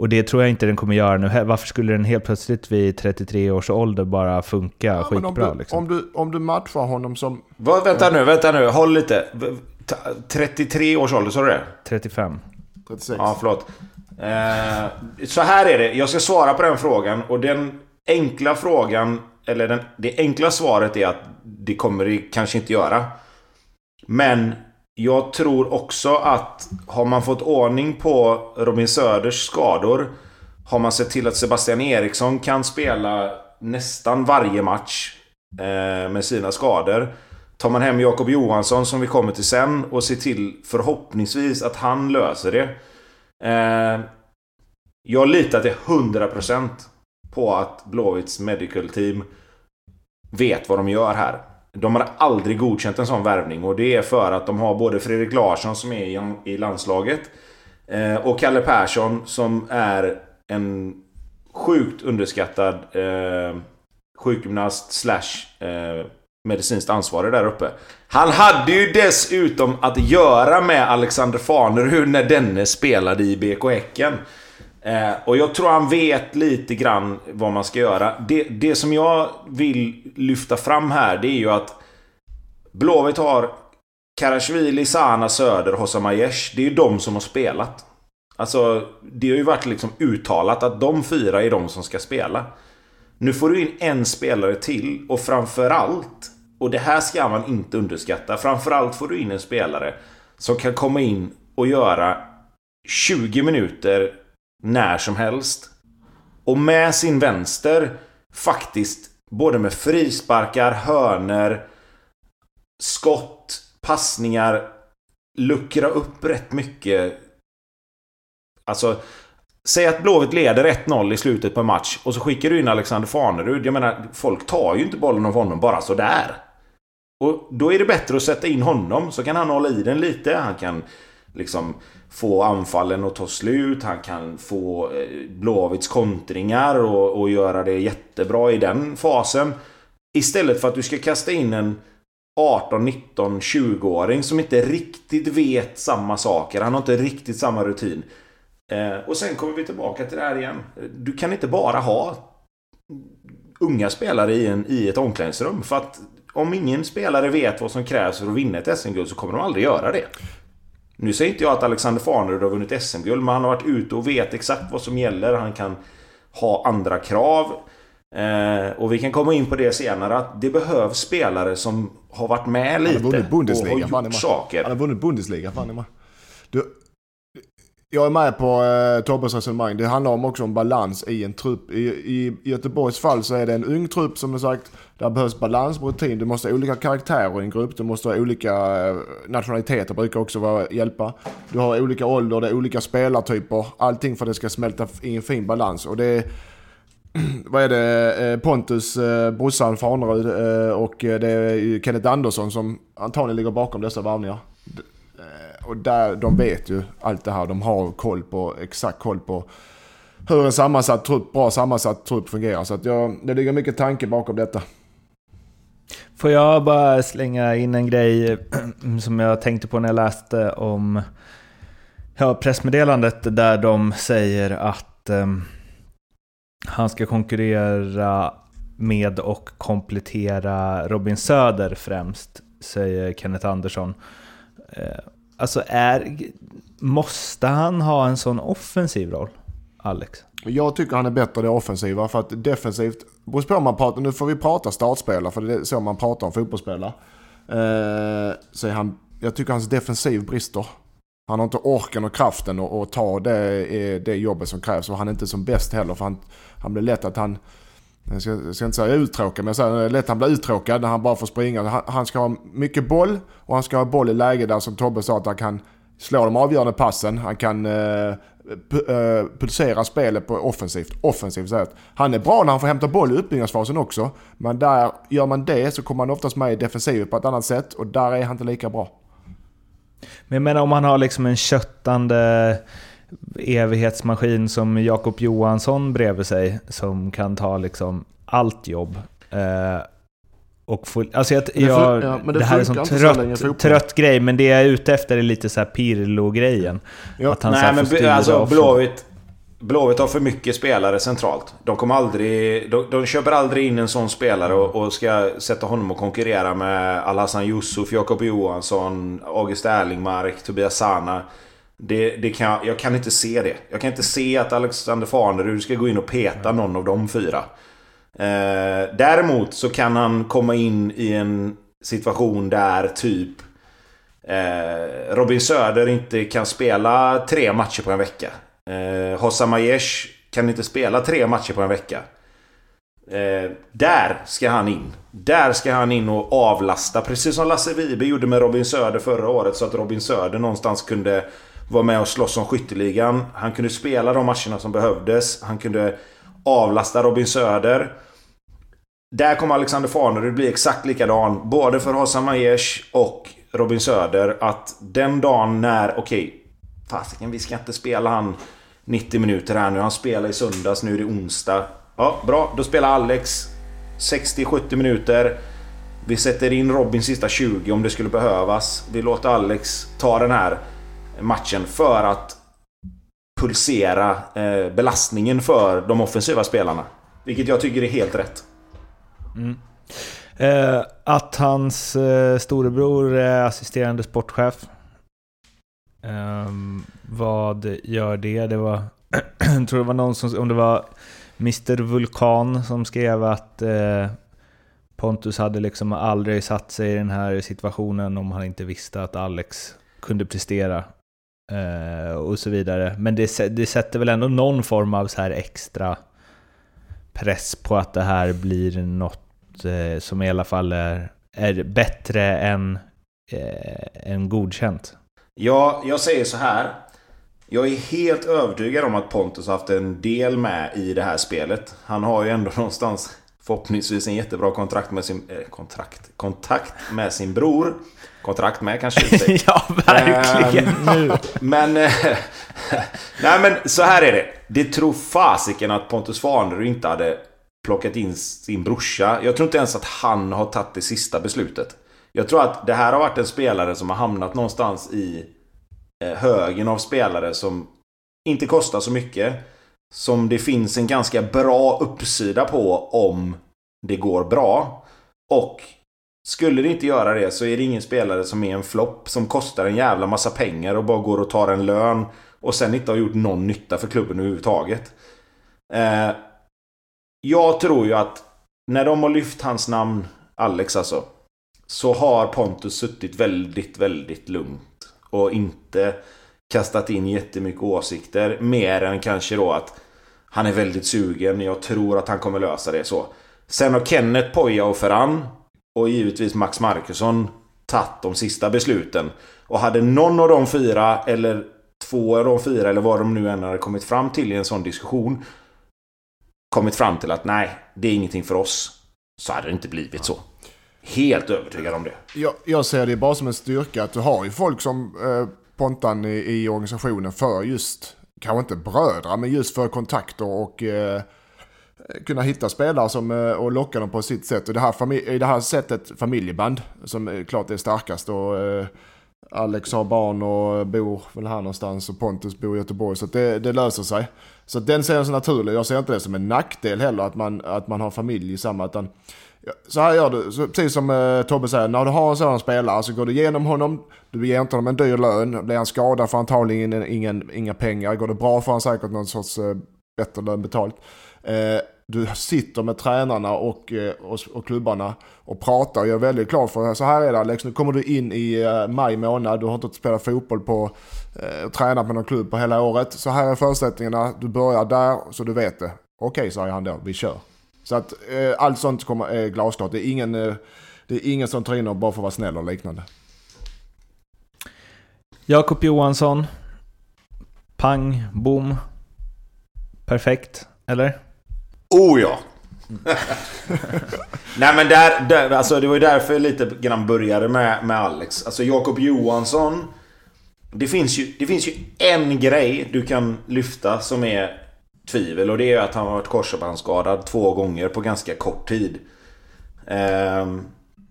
Och det tror jag inte den kommer göra nu. Varför skulle den helt plötsligt vid 33 års ålder bara funka ja, skitbra? Om du, liksom? om, du, om du matchar honom som... Va, vänta nu, vänta nu. Håll lite. 33 års ålder, sa du det? 35. 36. Ja, förlåt. Eh, så här är det. Jag ska svara på den frågan. Och den enkla frågan, eller den, det enkla svaret är att det kommer det kanske inte göra. Men jag tror också att har man fått ordning på Robin Söders skador har man sett till att Sebastian Eriksson kan spela nästan varje match eh, med sina skador. Tar man hem Jakob Johansson som vi kommer till sen och ser till förhoppningsvis att han löser det. Eh, jag litar till 100% på att Blåvitts medical team vet vad de gör här. De har aldrig godkänt en sån värvning och det är för att de har både Fredrik Larsson som är i landslaget eh, och Kalle Persson som är en sjukt underskattad eh, sjukgymnast slash eh, medicinskt ansvarig där uppe. Han hade ju dessutom att göra med Alexander Fanerud när denne spelade i BK Häcken. Eh, och jag tror han vet lite grann vad man ska göra. Det, det som jag vill lyfta fram här, det är ju att Blåvitt har Karasjvili, Sana, Söder, Hossam Aiesh. Det är ju de som har spelat. Alltså, det har ju varit liksom uttalat att de fyra är de som ska spela. Nu får du in en spelare till och framförallt, och det här ska man inte underskatta, framförallt får du in en spelare som kan komma in och göra 20 minuter när som helst. Och med sin vänster faktiskt både med frisparkar, hörner, skott, passningar luckra upp rätt mycket. Alltså, säg att Blåvitt leder 1-0 i slutet på en match och så skickar du in Alexander Farnerud. Jag menar, folk tar ju inte bollen av honom bara sådär. Och då är det bättre att sätta in honom så kan han hålla i den lite. Han kan liksom få anfallen att ta slut. Han kan få eh, Blåvitts kontringar och, och göra det jättebra i den fasen. Istället för att du ska kasta in en 18, 19, 20-åring som inte riktigt vet samma saker. Han har inte riktigt samma rutin. Eh, och sen kommer vi tillbaka till det här igen. Du kan inte bara ha unga spelare i, en, i ett omklädningsrum. För att om ingen spelare vet vad som krävs för att vinna ett SM-guld så kommer de aldrig göra det. Nu säger inte jag att Alexander Farnerud har vunnit SM-guld, men han har varit ute och vet exakt vad som gäller. Han kan ha andra krav. Eh, och vi kan komma in på det senare, att det behövs spelare som har varit med lite och har gjort saker. Han har vunnit Bundesliga, fan du, jag är med på eh, Tobbes resonemang. Det handlar om också om balans i en trupp. I, I Göteborgs fall så är det en ung trupp som sagt. Där behövs balans på rutin. Du måste ha olika karaktärer i en grupp. Du måste ha olika eh, nationaliteter brukar också vara, hjälpa. Du har olika ålder, det är olika spelartyper. Allting för att det ska smälta i en fin balans. Och det är, vad är det, eh, Pontus, eh, brorsan Farnerud eh, och eh, det är Kenneth Andersson som antagligen ligger bakom dessa varvningar Eh, och där, de vet ju allt det här. De har koll på, exakt koll på hur en sammansatt trupp, bra sammansatt trupp fungerar. Så att jag, det ligger mycket tanke bakom detta. Får jag bara slänga in en grej eh, som jag tänkte på när jag läste om ja, pressmeddelandet där de säger att eh, han ska konkurrera med och komplettera Robin Söder främst, säger Kenneth Andersson. Eh, Alltså är... Måste han ha en sån offensiv roll, Alex? Jag tycker han är bättre det offensiva för att defensivt, beror på man pratar, nu får vi prata startspelare för det är så man pratar om fotbollsspelare. Eh, så han, jag tycker hans defensiv brister. Han har inte orken och kraften att ta det, eh, det jobbet som krävs och han är inte som bäst heller för han, han blir lätt att han jag ska, jag ska inte säga uttråkad, men jag säger lätt han blir uttråkad när han bara får springa. Han, han, ska ha mycket boll och han ska ha boll i läge där som Tobbe sa att han kan slå de avgörande passen. Han kan eh, eh pulsera spelet på offensivt, offensivt sätt. Han är bra när han får hämta boll i uppbyggnadsfasen också. Men där gör man det så kommer han oftast med i defensivet på ett annat sätt och där är han inte lika bra. Men jag menar om han har liksom en köttande evighetsmaskin som Jakob Johansson bredvid sig som kan ta liksom allt jobb. Eh, och få, alltså jag, jag, ja, det, det här är en trött, trött grej, men det jag är ute efter är lite så här Pirlo-grejen. Ja. Att han Nej, men alltså Blåvitt, Blåvitt har för mycket spelare centralt. De, kommer aldrig, de, de köper aldrig in en sån spelare och, och ska sätta honom och konkurrera med Alhassan Yusuf, Jakob Johansson, August Erlingmark, Tobias Sana. Det, det kan, jag kan inte se det. Jag kan inte se att Alexander Farnerud ska gå in och peta någon av de fyra. Eh, däremot så kan han komma in i en situation där typ eh, Robin Söder inte kan spela tre matcher på en vecka. Eh, Hossam Aiesh kan inte spela tre matcher på en vecka. Eh, där ska han in. Där ska han in och avlasta. Precis som Lasse Vibe gjorde med Robin Söder förra året. Så att Robin Söder någonstans kunde var med och slåss om skytteligan. Han kunde spela de matcherna som behövdes. Han kunde avlasta Robin Söder. Där kommer Alexander Farnerud bli exakt likadan. Både för Hassan Aiesh och Robin Söder. Att den dagen när, okej, okay, fasiken vi ska inte spela han 90 minuter här nu. Han spelar i söndags, nu är det onsdag. Ja, bra. Då spelar Alex 60-70 minuter. Vi sätter in Robin sista 20 om det skulle behövas. Vi låter Alex ta den här matchen för att pulsera eh, belastningen för de offensiva spelarna. Vilket jag tycker är helt rätt. Mm. Eh, att hans eh, storebror är assisterande sportchef. Eh, vad gör det? Det var... jag tror det var någon som... Om det var Mr Vulkan som skrev att eh, Pontus hade liksom aldrig satt sig i den här situationen om han inte visste att Alex kunde prestera Eh, och så vidare. Men det, det sätter väl ändå någon form av så här extra press på att det här blir något eh, som i alla fall är, är bättre än, eh, än godkänt. Ja, jag säger så här. Jag är helt övertygad om att Pontus har haft en del med i det här spelet. Han har ju ändå någonstans förhoppningsvis en jättebra kontrakt med sin, eh, kontrakt, kontakt med sin bror. Kontrakt med kanske Ja, verkligen. Ähm, men... Eh, nej men så här är det. Det tror fasiken att Pontus Farnerud inte hade plockat in sin brorsa. Jag tror inte ens att han har tagit det sista beslutet. Jag tror att det här har varit en spelare som har hamnat någonstans i eh, högen av spelare som inte kostar så mycket. Som det finns en ganska bra uppsida på om det går bra. Och skulle det inte göra det så är det ingen spelare som är en flopp som kostar en jävla massa pengar och bara går och tar en lön och sen inte har gjort någon nytta för klubben överhuvudtaget. Eh, jag tror ju att när de har lyft hans namn, Alex alltså, så har Pontus suttit väldigt, väldigt lugnt och inte kastat in jättemycket åsikter. Mer än kanske då att han är väldigt sugen. Jag tror att han kommer lösa det så. Sen har Kenneth, Poja och Ferran och givetvis Max Markusson tagit de sista besluten. Och hade någon av de fyra eller två av de fyra eller vad de nu än hade kommit fram till i en sån diskussion kommit fram till att nej, det är ingenting för oss. Så hade det inte blivit så. Helt övertygad om det. Jag, jag ser det bara som en styrka att du har ju folk som eh, Pontan i, i organisationen för just, kanske inte brödra, men just för kontakter och eh, kunna hitta spelare som, eh, och locka dem på sitt sätt. Och det här, i det här sättet familjeband som är klart är starkast. Och, eh, Alex har barn och bor väl här någonstans och Pontus bor i Göteborg. Så det, det löser sig. Så den ser jag som naturlig. Jag ser inte det som en nackdel heller att man, att man har familj i samma. Utan, så här gör du, så, precis som eh, Tobbe säger, när du har en sådan spelare så går du igenom honom, du ger inte honom en dyr lön, blir han skadad får han antagligen ingen, inga pengar, går det bra får han säkert någon sorts eh, bättre lön betalt. Eh, du sitter med tränarna och, eh, och, och, klubbarna och pratar och gör väldigt klart för så här är det Alex, nu kommer du in i eh, maj månad, du har inte spelat fotboll på, eh, tränat med någon klubb på hela året. Så här är förutsättningarna, du börjar där så du vet det. Okej, okay, säger han då, vi kör. Så att uh, allt sånt kommer, är glasklart. Det är ingen, uh, det är ingen som tar in och bara för att vara snäll och liknande. Jakob Johansson. Pang, boom. Perfekt, eller? Oh ja! Nej men där, där, alltså det var ju därför jag lite grann började med, med Alex. Alltså Jakob Johansson. Det finns, ju, det finns ju en grej du kan lyfta som är tvivel och det är att han har varit korsbandsskadad två gånger på ganska kort tid. Ehm,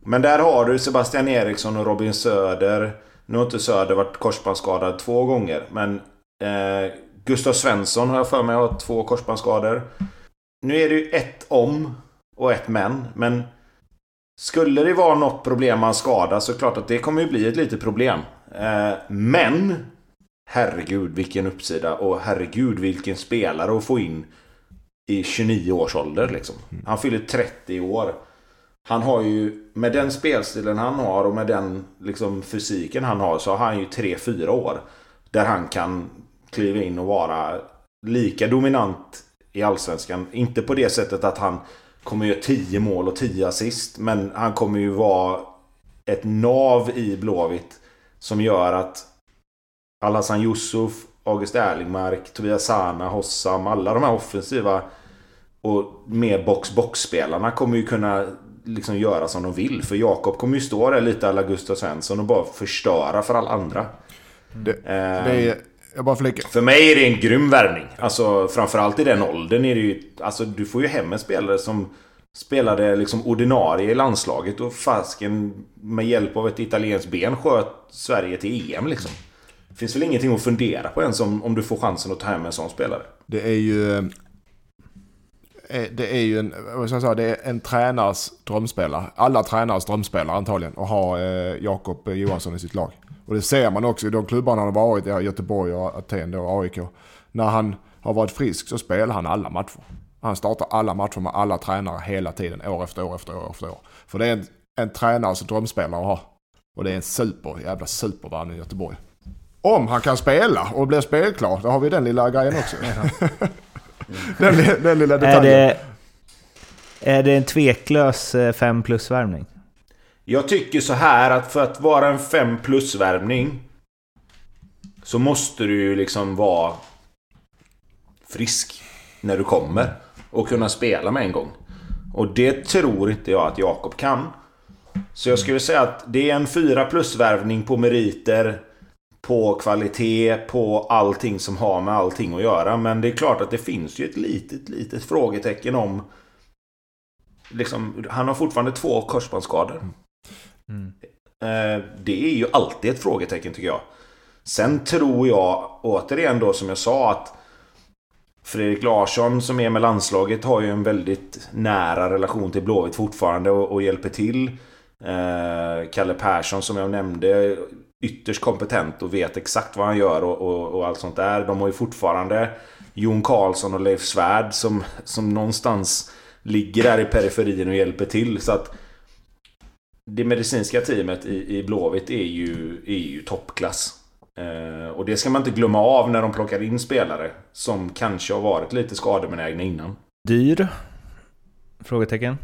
men där har du Sebastian Eriksson och Robin Söder. Nu har inte Söder varit korsbandsskadad två gånger men eh, Gustav Svensson har jag för mig har två korsbandsskador. Nu är det ju ett om och ett men. Men skulle det vara något problem man skadar så är det klart att det kommer ju bli ett litet problem. Eh, men Herregud vilken uppsida och herregud vilken spelare att få in i 29 års ålder liksom. Han fyller 30 år. Han har ju, med den spelstilen han har och med den liksom, fysiken han har så har han ju 3-4 år. Där han kan kliva in och vara lika dominant i Allsvenskan. Inte på det sättet att han kommer göra 10 mål och 10 assist. Men han kommer ju vara ett nav i Blåvitt. Som gör att Alhassan Yusuf, August Erlingmark, Tobias Sana, Hossam. Alla de här offensiva och mer box-box-spelarna kommer ju kunna liksom göra som de vill. För Jakob kommer ju stå där lite alla Gustav Svensson och bara förstöra för alla andra. Det, det är jag bara flikar. För mig är det en grym värvning. Alltså framförallt i den åldern är det ju... Alltså du får ju hem en spelare som spelade liksom ordinarie i landslaget och fasken med hjälp av ett italienskt ben sköt Sverige till EM liksom. Det finns väl ingenting att fundera på ens om, om du får chansen att ta hem en sån spelare. Det är ju... Eh, eh, det är ju en, vad ska jag säga, det är en tränars drömspelare. Alla tränares drömspelare antagligen. Att ha eh, Jakob Johansson i sitt lag. Och det ser man också i de klubbarna han har varit i, Göteborg och Aten då, AIK. När han har varit frisk så spelar han alla matcher. Han startar alla matcher med alla tränare hela tiden, år efter år efter år efter år. För det är en, en tränares drömspelare att ha. Och det är en super, jävla supervärn i Göteborg. Om han kan spela och blir spelklar, då har vi den lilla grejen också. den, den lilla detaljen. Är det, är det en tveklös 5 eh, plus-värvning? Jag tycker så här att för att vara en 5 plus-värvning så måste du ju liksom vara frisk när du kommer och kunna spela med en gång. Och det tror inte jag att Jakob kan. Så jag skulle säga att det är en 4 plus-värvning på meriter, på kvalitet, på allting som har med allting att göra. Men det är klart att det finns ju ett litet, litet frågetecken om... Liksom, han har fortfarande två korsbandsskador. Mm. Eh, det är ju alltid ett frågetecken tycker jag. Sen tror jag, återigen då som jag sa, att Fredrik Larsson som är med landslaget har ju en väldigt nära relation till Blåvitt fortfarande och, och hjälper till. Eh, Kalle Persson som jag nämnde ytterst kompetent och vet exakt vad han gör och, och, och, allt sånt där. De har ju fortfarande Jon Karlsson och Leif Svärd som, som någonstans ligger där i periferin och hjälper till. Så att det medicinska teamet i, i Blåvitt är ju, är ju toppklass. Eh, och det ska man inte glömma av när de plockar in spelare som kanske har varit lite skadebenägna innan. Dyr? Frågetecken?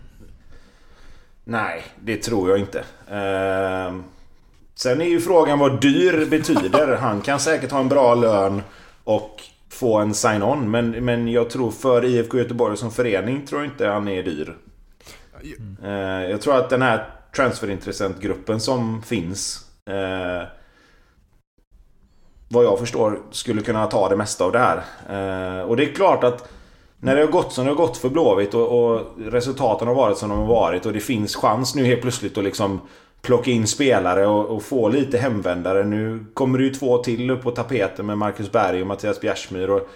Nej, det tror jag inte. Eh, sen är ju frågan vad dyr betyder. Han kan säkert ha en bra lön och få en sign-on. Men, men jag tror för IFK Göteborg som förening tror jag inte han är dyr. Mm. jag tror att den här transferintressentgruppen som finns eh, vad jag förstår skulle kunna ta det mesta av det här. Eh, och det är klart att när det har gått som det har gått för Blåvitt och, och, resultaten har varit som de har varit och det finns chans nu helt plötsligt att liksom plocka in spelare och, och, få lite hemvändare. Nu kommer det ju två till upp på tapeten med Marcus Berg och Mattias Bjärsmyr. Och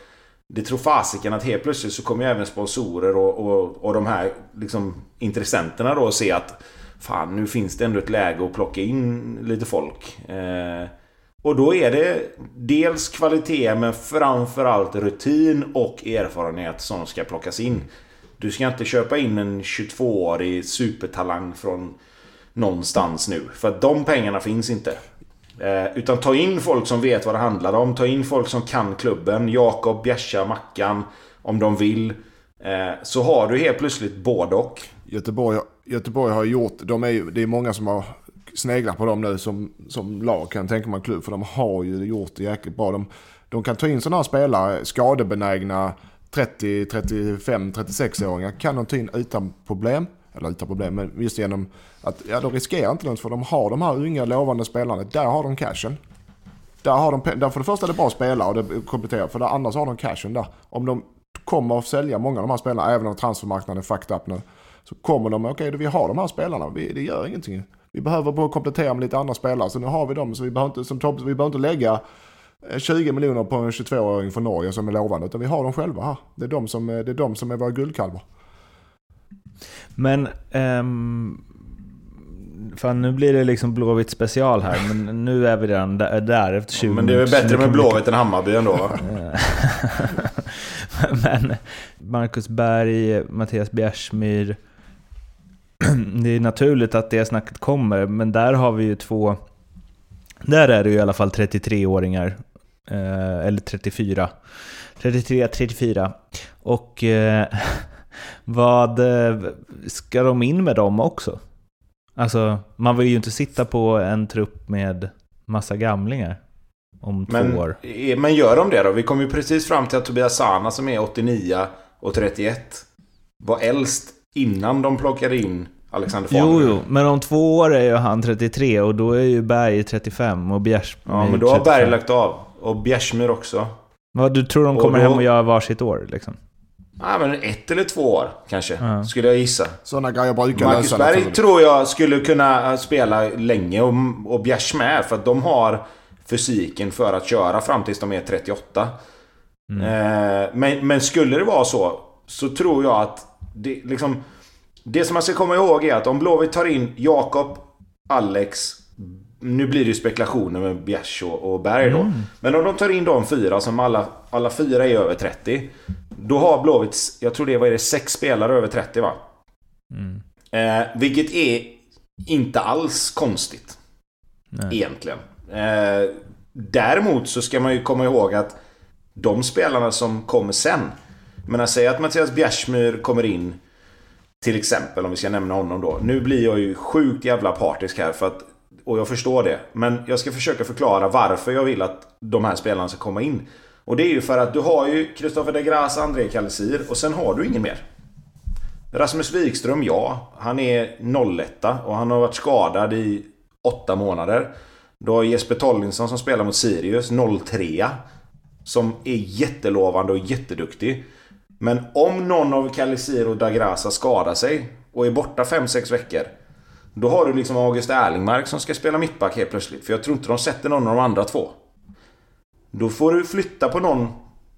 det tror fasiken att helt plötsligt så kommer ju även sponsorer och, och, och de här liksom, intressenterna då se att Fan, nu finns det ändå ett läge att plocka in lite folk. Eh, och då är det dels kvalitet men framförallt rutin och erfarenhet som ska plockas in. Du ska inte köpa in en 22-årig supertalang från någonstans nu. För att de pengarna finns inte. Eh, utan ta in folk som vet vad det handlar om. Ta in folk som kan klubben. Jakob, Bjärsa, Mackan. Om de vill. Eh, så har du helt plötsligt både och. Göteborg, Göteborg har gjort, de är, det är många som har sneglat på dem nu som, som lag kan tänka mig klubb. För de har ju gjort det jäkligt bra. De, de kan ta in sådana här spelare, skadebenägna 30, 35, 36-åringar kan de ta in utan problem. Eller utan problem, men just genom att ja, de riskerar inte något för de har de här unga lovande spelarna. Där har de cashen. Där, har de, där för det första är det bra spelare och det kompletterar. För det andra så har de cashen där. Om de kommer att sälja många av de här spelarna, även om transfermarknaden är fucked up nu. Så kommer de, okej okay, vi har de här spelarna, vi, det gör ingenting. Vi behöver bara komplettera med lite andra spelare, så nu har vi dem. Så vi behöver inte, som Tobbe, vi behöver inte lägga eh, 20 miljoner på en 22-åring från Norge som är lovande, utan vi har dem själva här. Det är de som, eh, det är, de som är våra guldkalvar. Men, um, fan nu blir det liksom Blåvitt special här, men nu är vi redan där, efter 20 Men det är väl bättre med Blåvitt än Hammarby ändå men Marcus Berg, Mattias Bjärsmyr. Det är naturligt att det snacket kommer, men där har vi ju två... Där är det ju i alla fall 33-åringar. Eh, eller 34. 33, 34. Och eh, vad... Eh, ska de in med dem också? Alltså, man vill ju inte sitta på en trupp med massa gamlingar om men, två år. Men gör de det då? Vi kom ju precis fram till att Tobias Sana som är 89 och 31 var äldst innan de plockade in Alexander Farner. Jo, jo, men om två år är ju han 33 och då är ju Berg 35 och Bjärsmyr Ja, men då har Berg lagt av. Och Bjärsmyr också. Vad, du tror de kommer då... hem och gör varsitt år liksom? Nej, men ett eller två år kanske, uh skulle jag gissa. Sådana grejer brukar Marcus Berg tror jag skulle kunna spela länge och, och Bjärs med, för att de har fysiken för att köra fram tills de är 38. Mm. Eh, men, men skulle det vara så, så tror jag att det, liksom, det som man ska komma ihåg är att om Blåvitt tar in Jakob, Alex, nu blir det ju spekulationer med Bjärs och, Berg då. Mm. Men om de tar in de fyra som alla, alla fyra är över 30. Då har Blåvitt, jag tror det var det, sex spelare över 30 va? Mm. Eh, vilket är inte alls konstigt. Nej. Egentligen. Eh, däremot så ska man ju komma ihåg att de spelarna som kommer sen. Men säg att Mattias Bjärsmyr kommer in. Till exempel om vi ska nämna honom då. Nu blir jag ju sjukt jävla partisk här för att och jag förstår det. Men jag ska försöka förklara varför jag vill att de här spelarna ska komma in. Och det är ju för att du har ju Kristoffer de Grasse, André Kalisir och sen har du ingen mer. Rasmus Wikström, ja. Han är 01 och han har varit skadad i åtta månader. Du har Jesper Tollinsson som spelar mot Sirius, 03 Som är jättelovande och jätteduktig. Men om någon av Kalisir och Dagrasa skadar sig och är borta 5-6 veckor. Då har du liksom August Erlingmark som ska spela mittback helt plötsligt. För jag tror inte de sätter någon av de andra två. Då får du flytta på någon.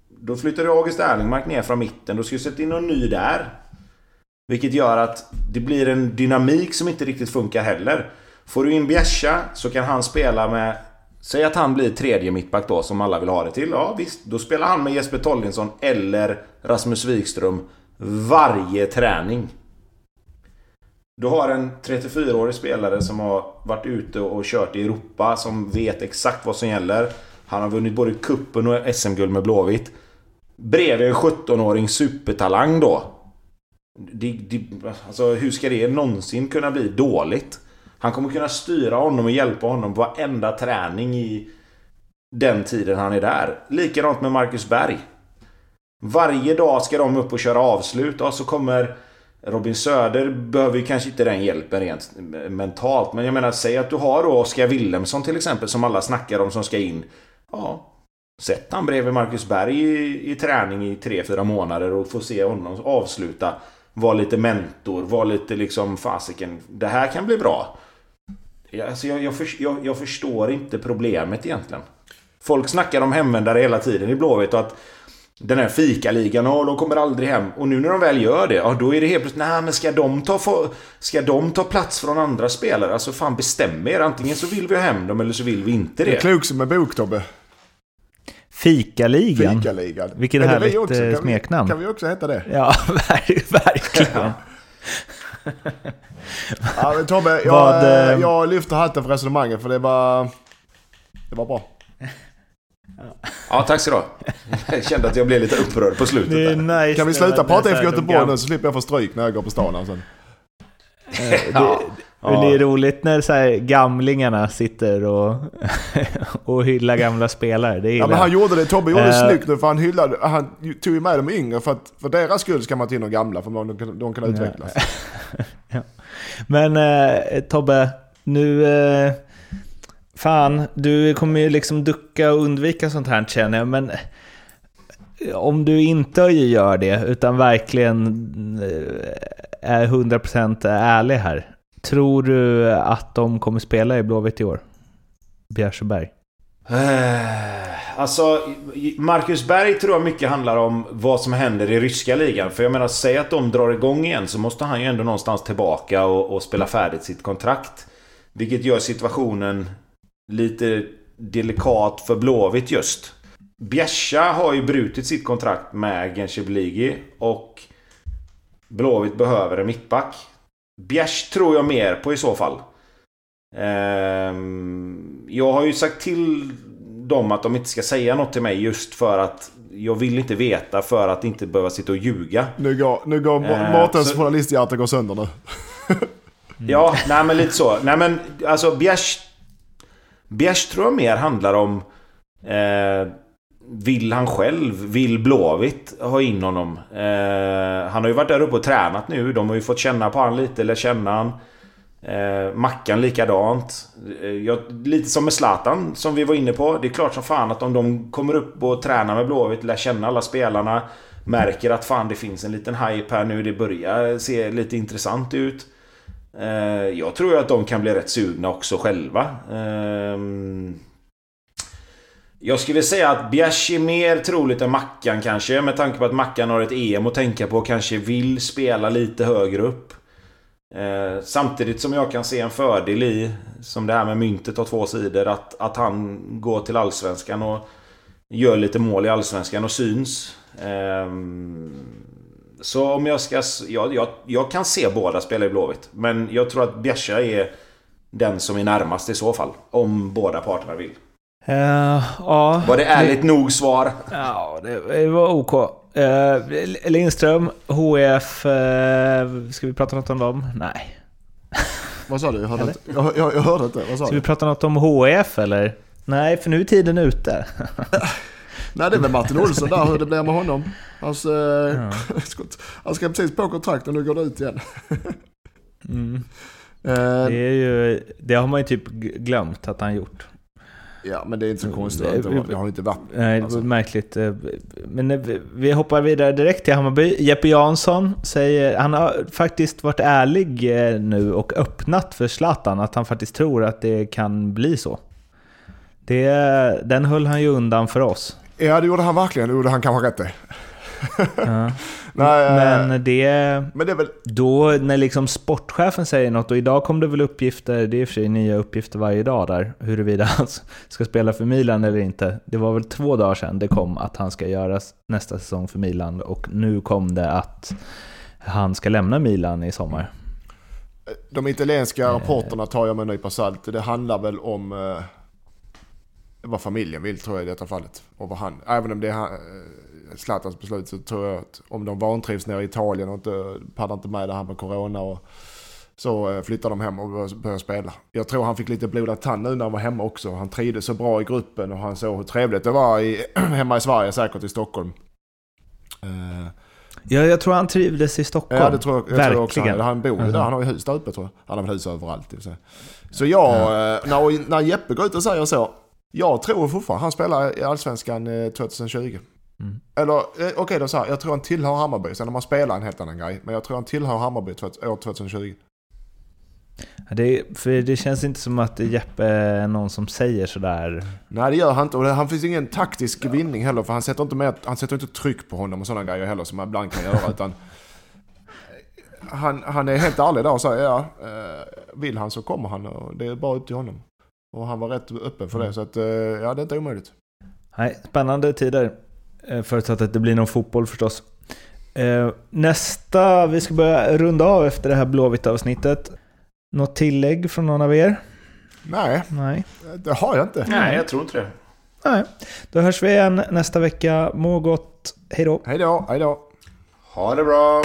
Då flyttar du August Erlingmark ner från mitten. Då ska du sätta in någon ny där. Vilket gör att det blir en dynamik som inte riktigt funkar heller. Får du in Bjärsa så kan han spela med... Säg att han blir tredje mittback då, som alla vill ha det till. Ja visst, då spelar han med Jesper Tollinsson eller Rasmus Wikström varje träning. Du har en 34-årig spelare som har varit ute och kört i Europa, som vet exakt vad som gäller. Han har vunnit både kuppen och SM-guld med Blåvitt. Bredvid en 17-åring supertalang då. Det, det, alltså hur ska det någonsin kunna bli dåligt? Han kommer kunna styra honom och hjälpa honom på varenda träning i den tiden han är där. Likadant med Marcus Berg. Varje dag ska de upp och köra avslut och så kommer Robin Söder behöver ju kanske inte den hjälpen rent mentalt. Men jag menar, säg att du har då Oskar Willemsson till exempel som alla snackar om som ska in. Ja, sätt han bredvid Marcus Berg i, i träning i 3-4 månader och få se honom avsluta. Var lite mentor, var lite liksom fasiken. Det här kan bli bra. Alltså jag, jag, för, jag, jag förstår inte problemet egentligen. Folk snackar om hemvändare hela tiden i Blåvitt och att den här fikaligan, och de kommer aldrig hem. Och nu när de väl gör det, ja då är det helt plötsligt, nej men ska de ta, få, ska de ta plats från andra spelare? Alltså fan bestäm er. Antingen så vill vi ha hem dem eller så vill vi inte det. Det är klok som en bok Tobbe. Fikaligan. Fikaligan. Vilket härligt också, kan smeknamn. Vi, kan vi också heta det? Ja, verkligen. ja, men Tobbe, jag, Vad, eh, jag lyfter hatten för resonemanget för det var, det var bra. Ja, tack så du Jag kände att jag blev lite upprörd på slutet. Det nice, kan vi sluta prata efter Göteborg nu så slipper jag få stryk när jag går på stan alltså. ja. Det är roligt när så här gamlingarna sitter och, och hyllar gamla spelare. Det ja, men han gjorde det. Tobbe gjorde det uh, snyggt nu för han hyllade, han tog ju med de yngre för att för deras skull ska man ta in de gamla för de kan, de kan utvecklas. ja. Men uh, Tobbe, nu... Uh, fan, du kommer ju liksom ducka och undvika sånt här känner jag, men eh, om du inte gör det, utan verkligen eh, är 100% ärlig här. Tror du att de kommer spela i Blåvitt i år? Bjärsjöberg? Eh, alltså, Marcus Berg tror jag mycket handlar om vad som händer i ryska ligan. För jag menar, säg att de drar igång igen så måste han ju ändå någonstans tillbaka och, och spela färdigt sitt kontrakt. Vilket gör situationen lite delikat för Blåvitt just. Bjärsa har ju brutit sitt kontrakt med Genshebeligi och Blåvitt behöver en mittback. Bjärs tror jag mer på i så fall. Ehm, jag har ju sagt till dem att de inte ska säga något till mig just för att jag vill inte veta för att inte behöva sitta och ljuga. Nu går, nu går ehm, Mårtens journalisthjärta går sönder nu. ja, nej men lite så. Nej men alltså Bjärs... Bjärs tror jag mer handlar om... Eh, vill han själv, vill Blåvitt ha in honom? Eh, han har ju varit där uppe och tränat nu. De har ju fått känna på han lite, eller känna han. Eh, Mackan likadant. Eh, jag, lite som med Zlatan som vi var inne på. Det är klart som fan att om de kommer upp och tränar med Blåvitt, lär känna alla spelarna. Märker att fan det finns en liten hype här nu. Det börjar se lite intressant ut. Eh, jag tror ju att de kan bli rätt sugna också själva. Ehm, jag skulle säga att Bjärs är mer troligt än Mackan kanske. Med tanke på att Mackan har ett EM att tänka på och kanske vill spela lite högre upp. Eh, samtidigt som jag kan se en fördel i, som det här med myntet har två sidor, att, att han går till Allsvenskan och gör lite mål i Allsvenskan och syns. Eh, så om jag ska... Jag, jag, jag kan se båda spela i Blåvitt. Men jag tror att Bjärsa är den som är närmast i så fall. Om båda parterna vill. Uh, ja, var det ärligt det, nog svar? Ja, det, det var OK. Uh, Lindström, HF, uh, eh, ska vi prata något om dem? Nej. Vad sa du? Jag hörde, inte. Jag, jag, jag hörde inte. Vad sa ska du? vi prata något om HF eller? Nej, för nu är tiden ute. Nej, det är väl Martin Olsson där, hur det blir med honom. Hans, ja. han ska precis på kontrakt och nu går det ut igen. mm. det, är ju, det har man ju typ glömt att han gjort. Ja, men det är inte så konstigt. Det, det, det har inte varit... Nej, det var märkligt. Eh, Men eh, vi- hoppar vidare direkt till Hammarby. Jeppe Jansson säger, han har faktiskt varit ärlig eh, nu och öppnat för Zlatan att han faktiskt tror att det kan bli så. Det, den höll han ju undan för oss. Ja, det gjorde han verkligen. Det gjorde han kanske rätt i. Ja. Nej, eh, Men det... men det är väl... Då när liksom sportchefen säger något, och idag kom det väl uppgifter, det är i och för sig nya uppgifter varje dag där, huruvida han ska spela för Milan eller inte. Det var väl två dagar sedan det kom att han ska göra nästa säsong för Milan och nu kom det att han ska lämna Milan i sommar. De italienska rapporterna tar jag med en nypa salt. Det handlar väl om eh, vad familjen vill tror jag i detta fallet. Och vad han, även om det är han- eh, Zlatans beslut så tror jag att om de vantrivs nere i Italien och inte pallar inte med det här med corona och så eh, flyttar de hem och börjar- spela. Jag tror han fick lite blodad tand nu när han var hemma också. Han trivdes så bra i gruppen och han såg hur trevligt det var i, hemma i Sverige, säkert i Stockholm. Eh, Ja, jag tror han trivdes i Stockholm. Ja, det tror jag, jag tror också. Verkligen. Han, han bor ju Mhm. där. Han har ju hus där uppe tror jag. Han har väl hus överallt. Så jag, eh, när, när Jeppe går ut och säger så. Jag tror fortfarande han spelar i Allsvenskan eh, 2020. Mm. Eller eh, okej då så här. Jag tror han tillhör Hammarby. Sen om han spelar en helt annan grej. Men jag tror han tillhör Hammarby år 2020. Ja, Det, för det känns inte som att Jeppe är någon som säger sådär. Nej det gör han inte. Och han finns ingen taktisk vinning heller. För han sätter inte, med, han sätter inte tryck på honom och sådana grejer heller som man ibland kan göra. utan han, han är helt ärlig där och säger ja, eh, vill han så kommer han och det är bara upp till honom. Och han var rätt öppen för det så att eh, ja det är inte omöjligt. Nej, spännande tider. Eh, Förutsatt att det blir någon fotboll förstås. Eh, Nästa, vi ska börja runda av efter det här Blåvitt-avsnittet. Något tillägg från någon av er? Nej, Nej. det har jag inte. Nej, jag tror inte det. Nej. Då hörs vi igen nästa vecka. Må gott. Hej då. Hej då, hej då. Ha det bra!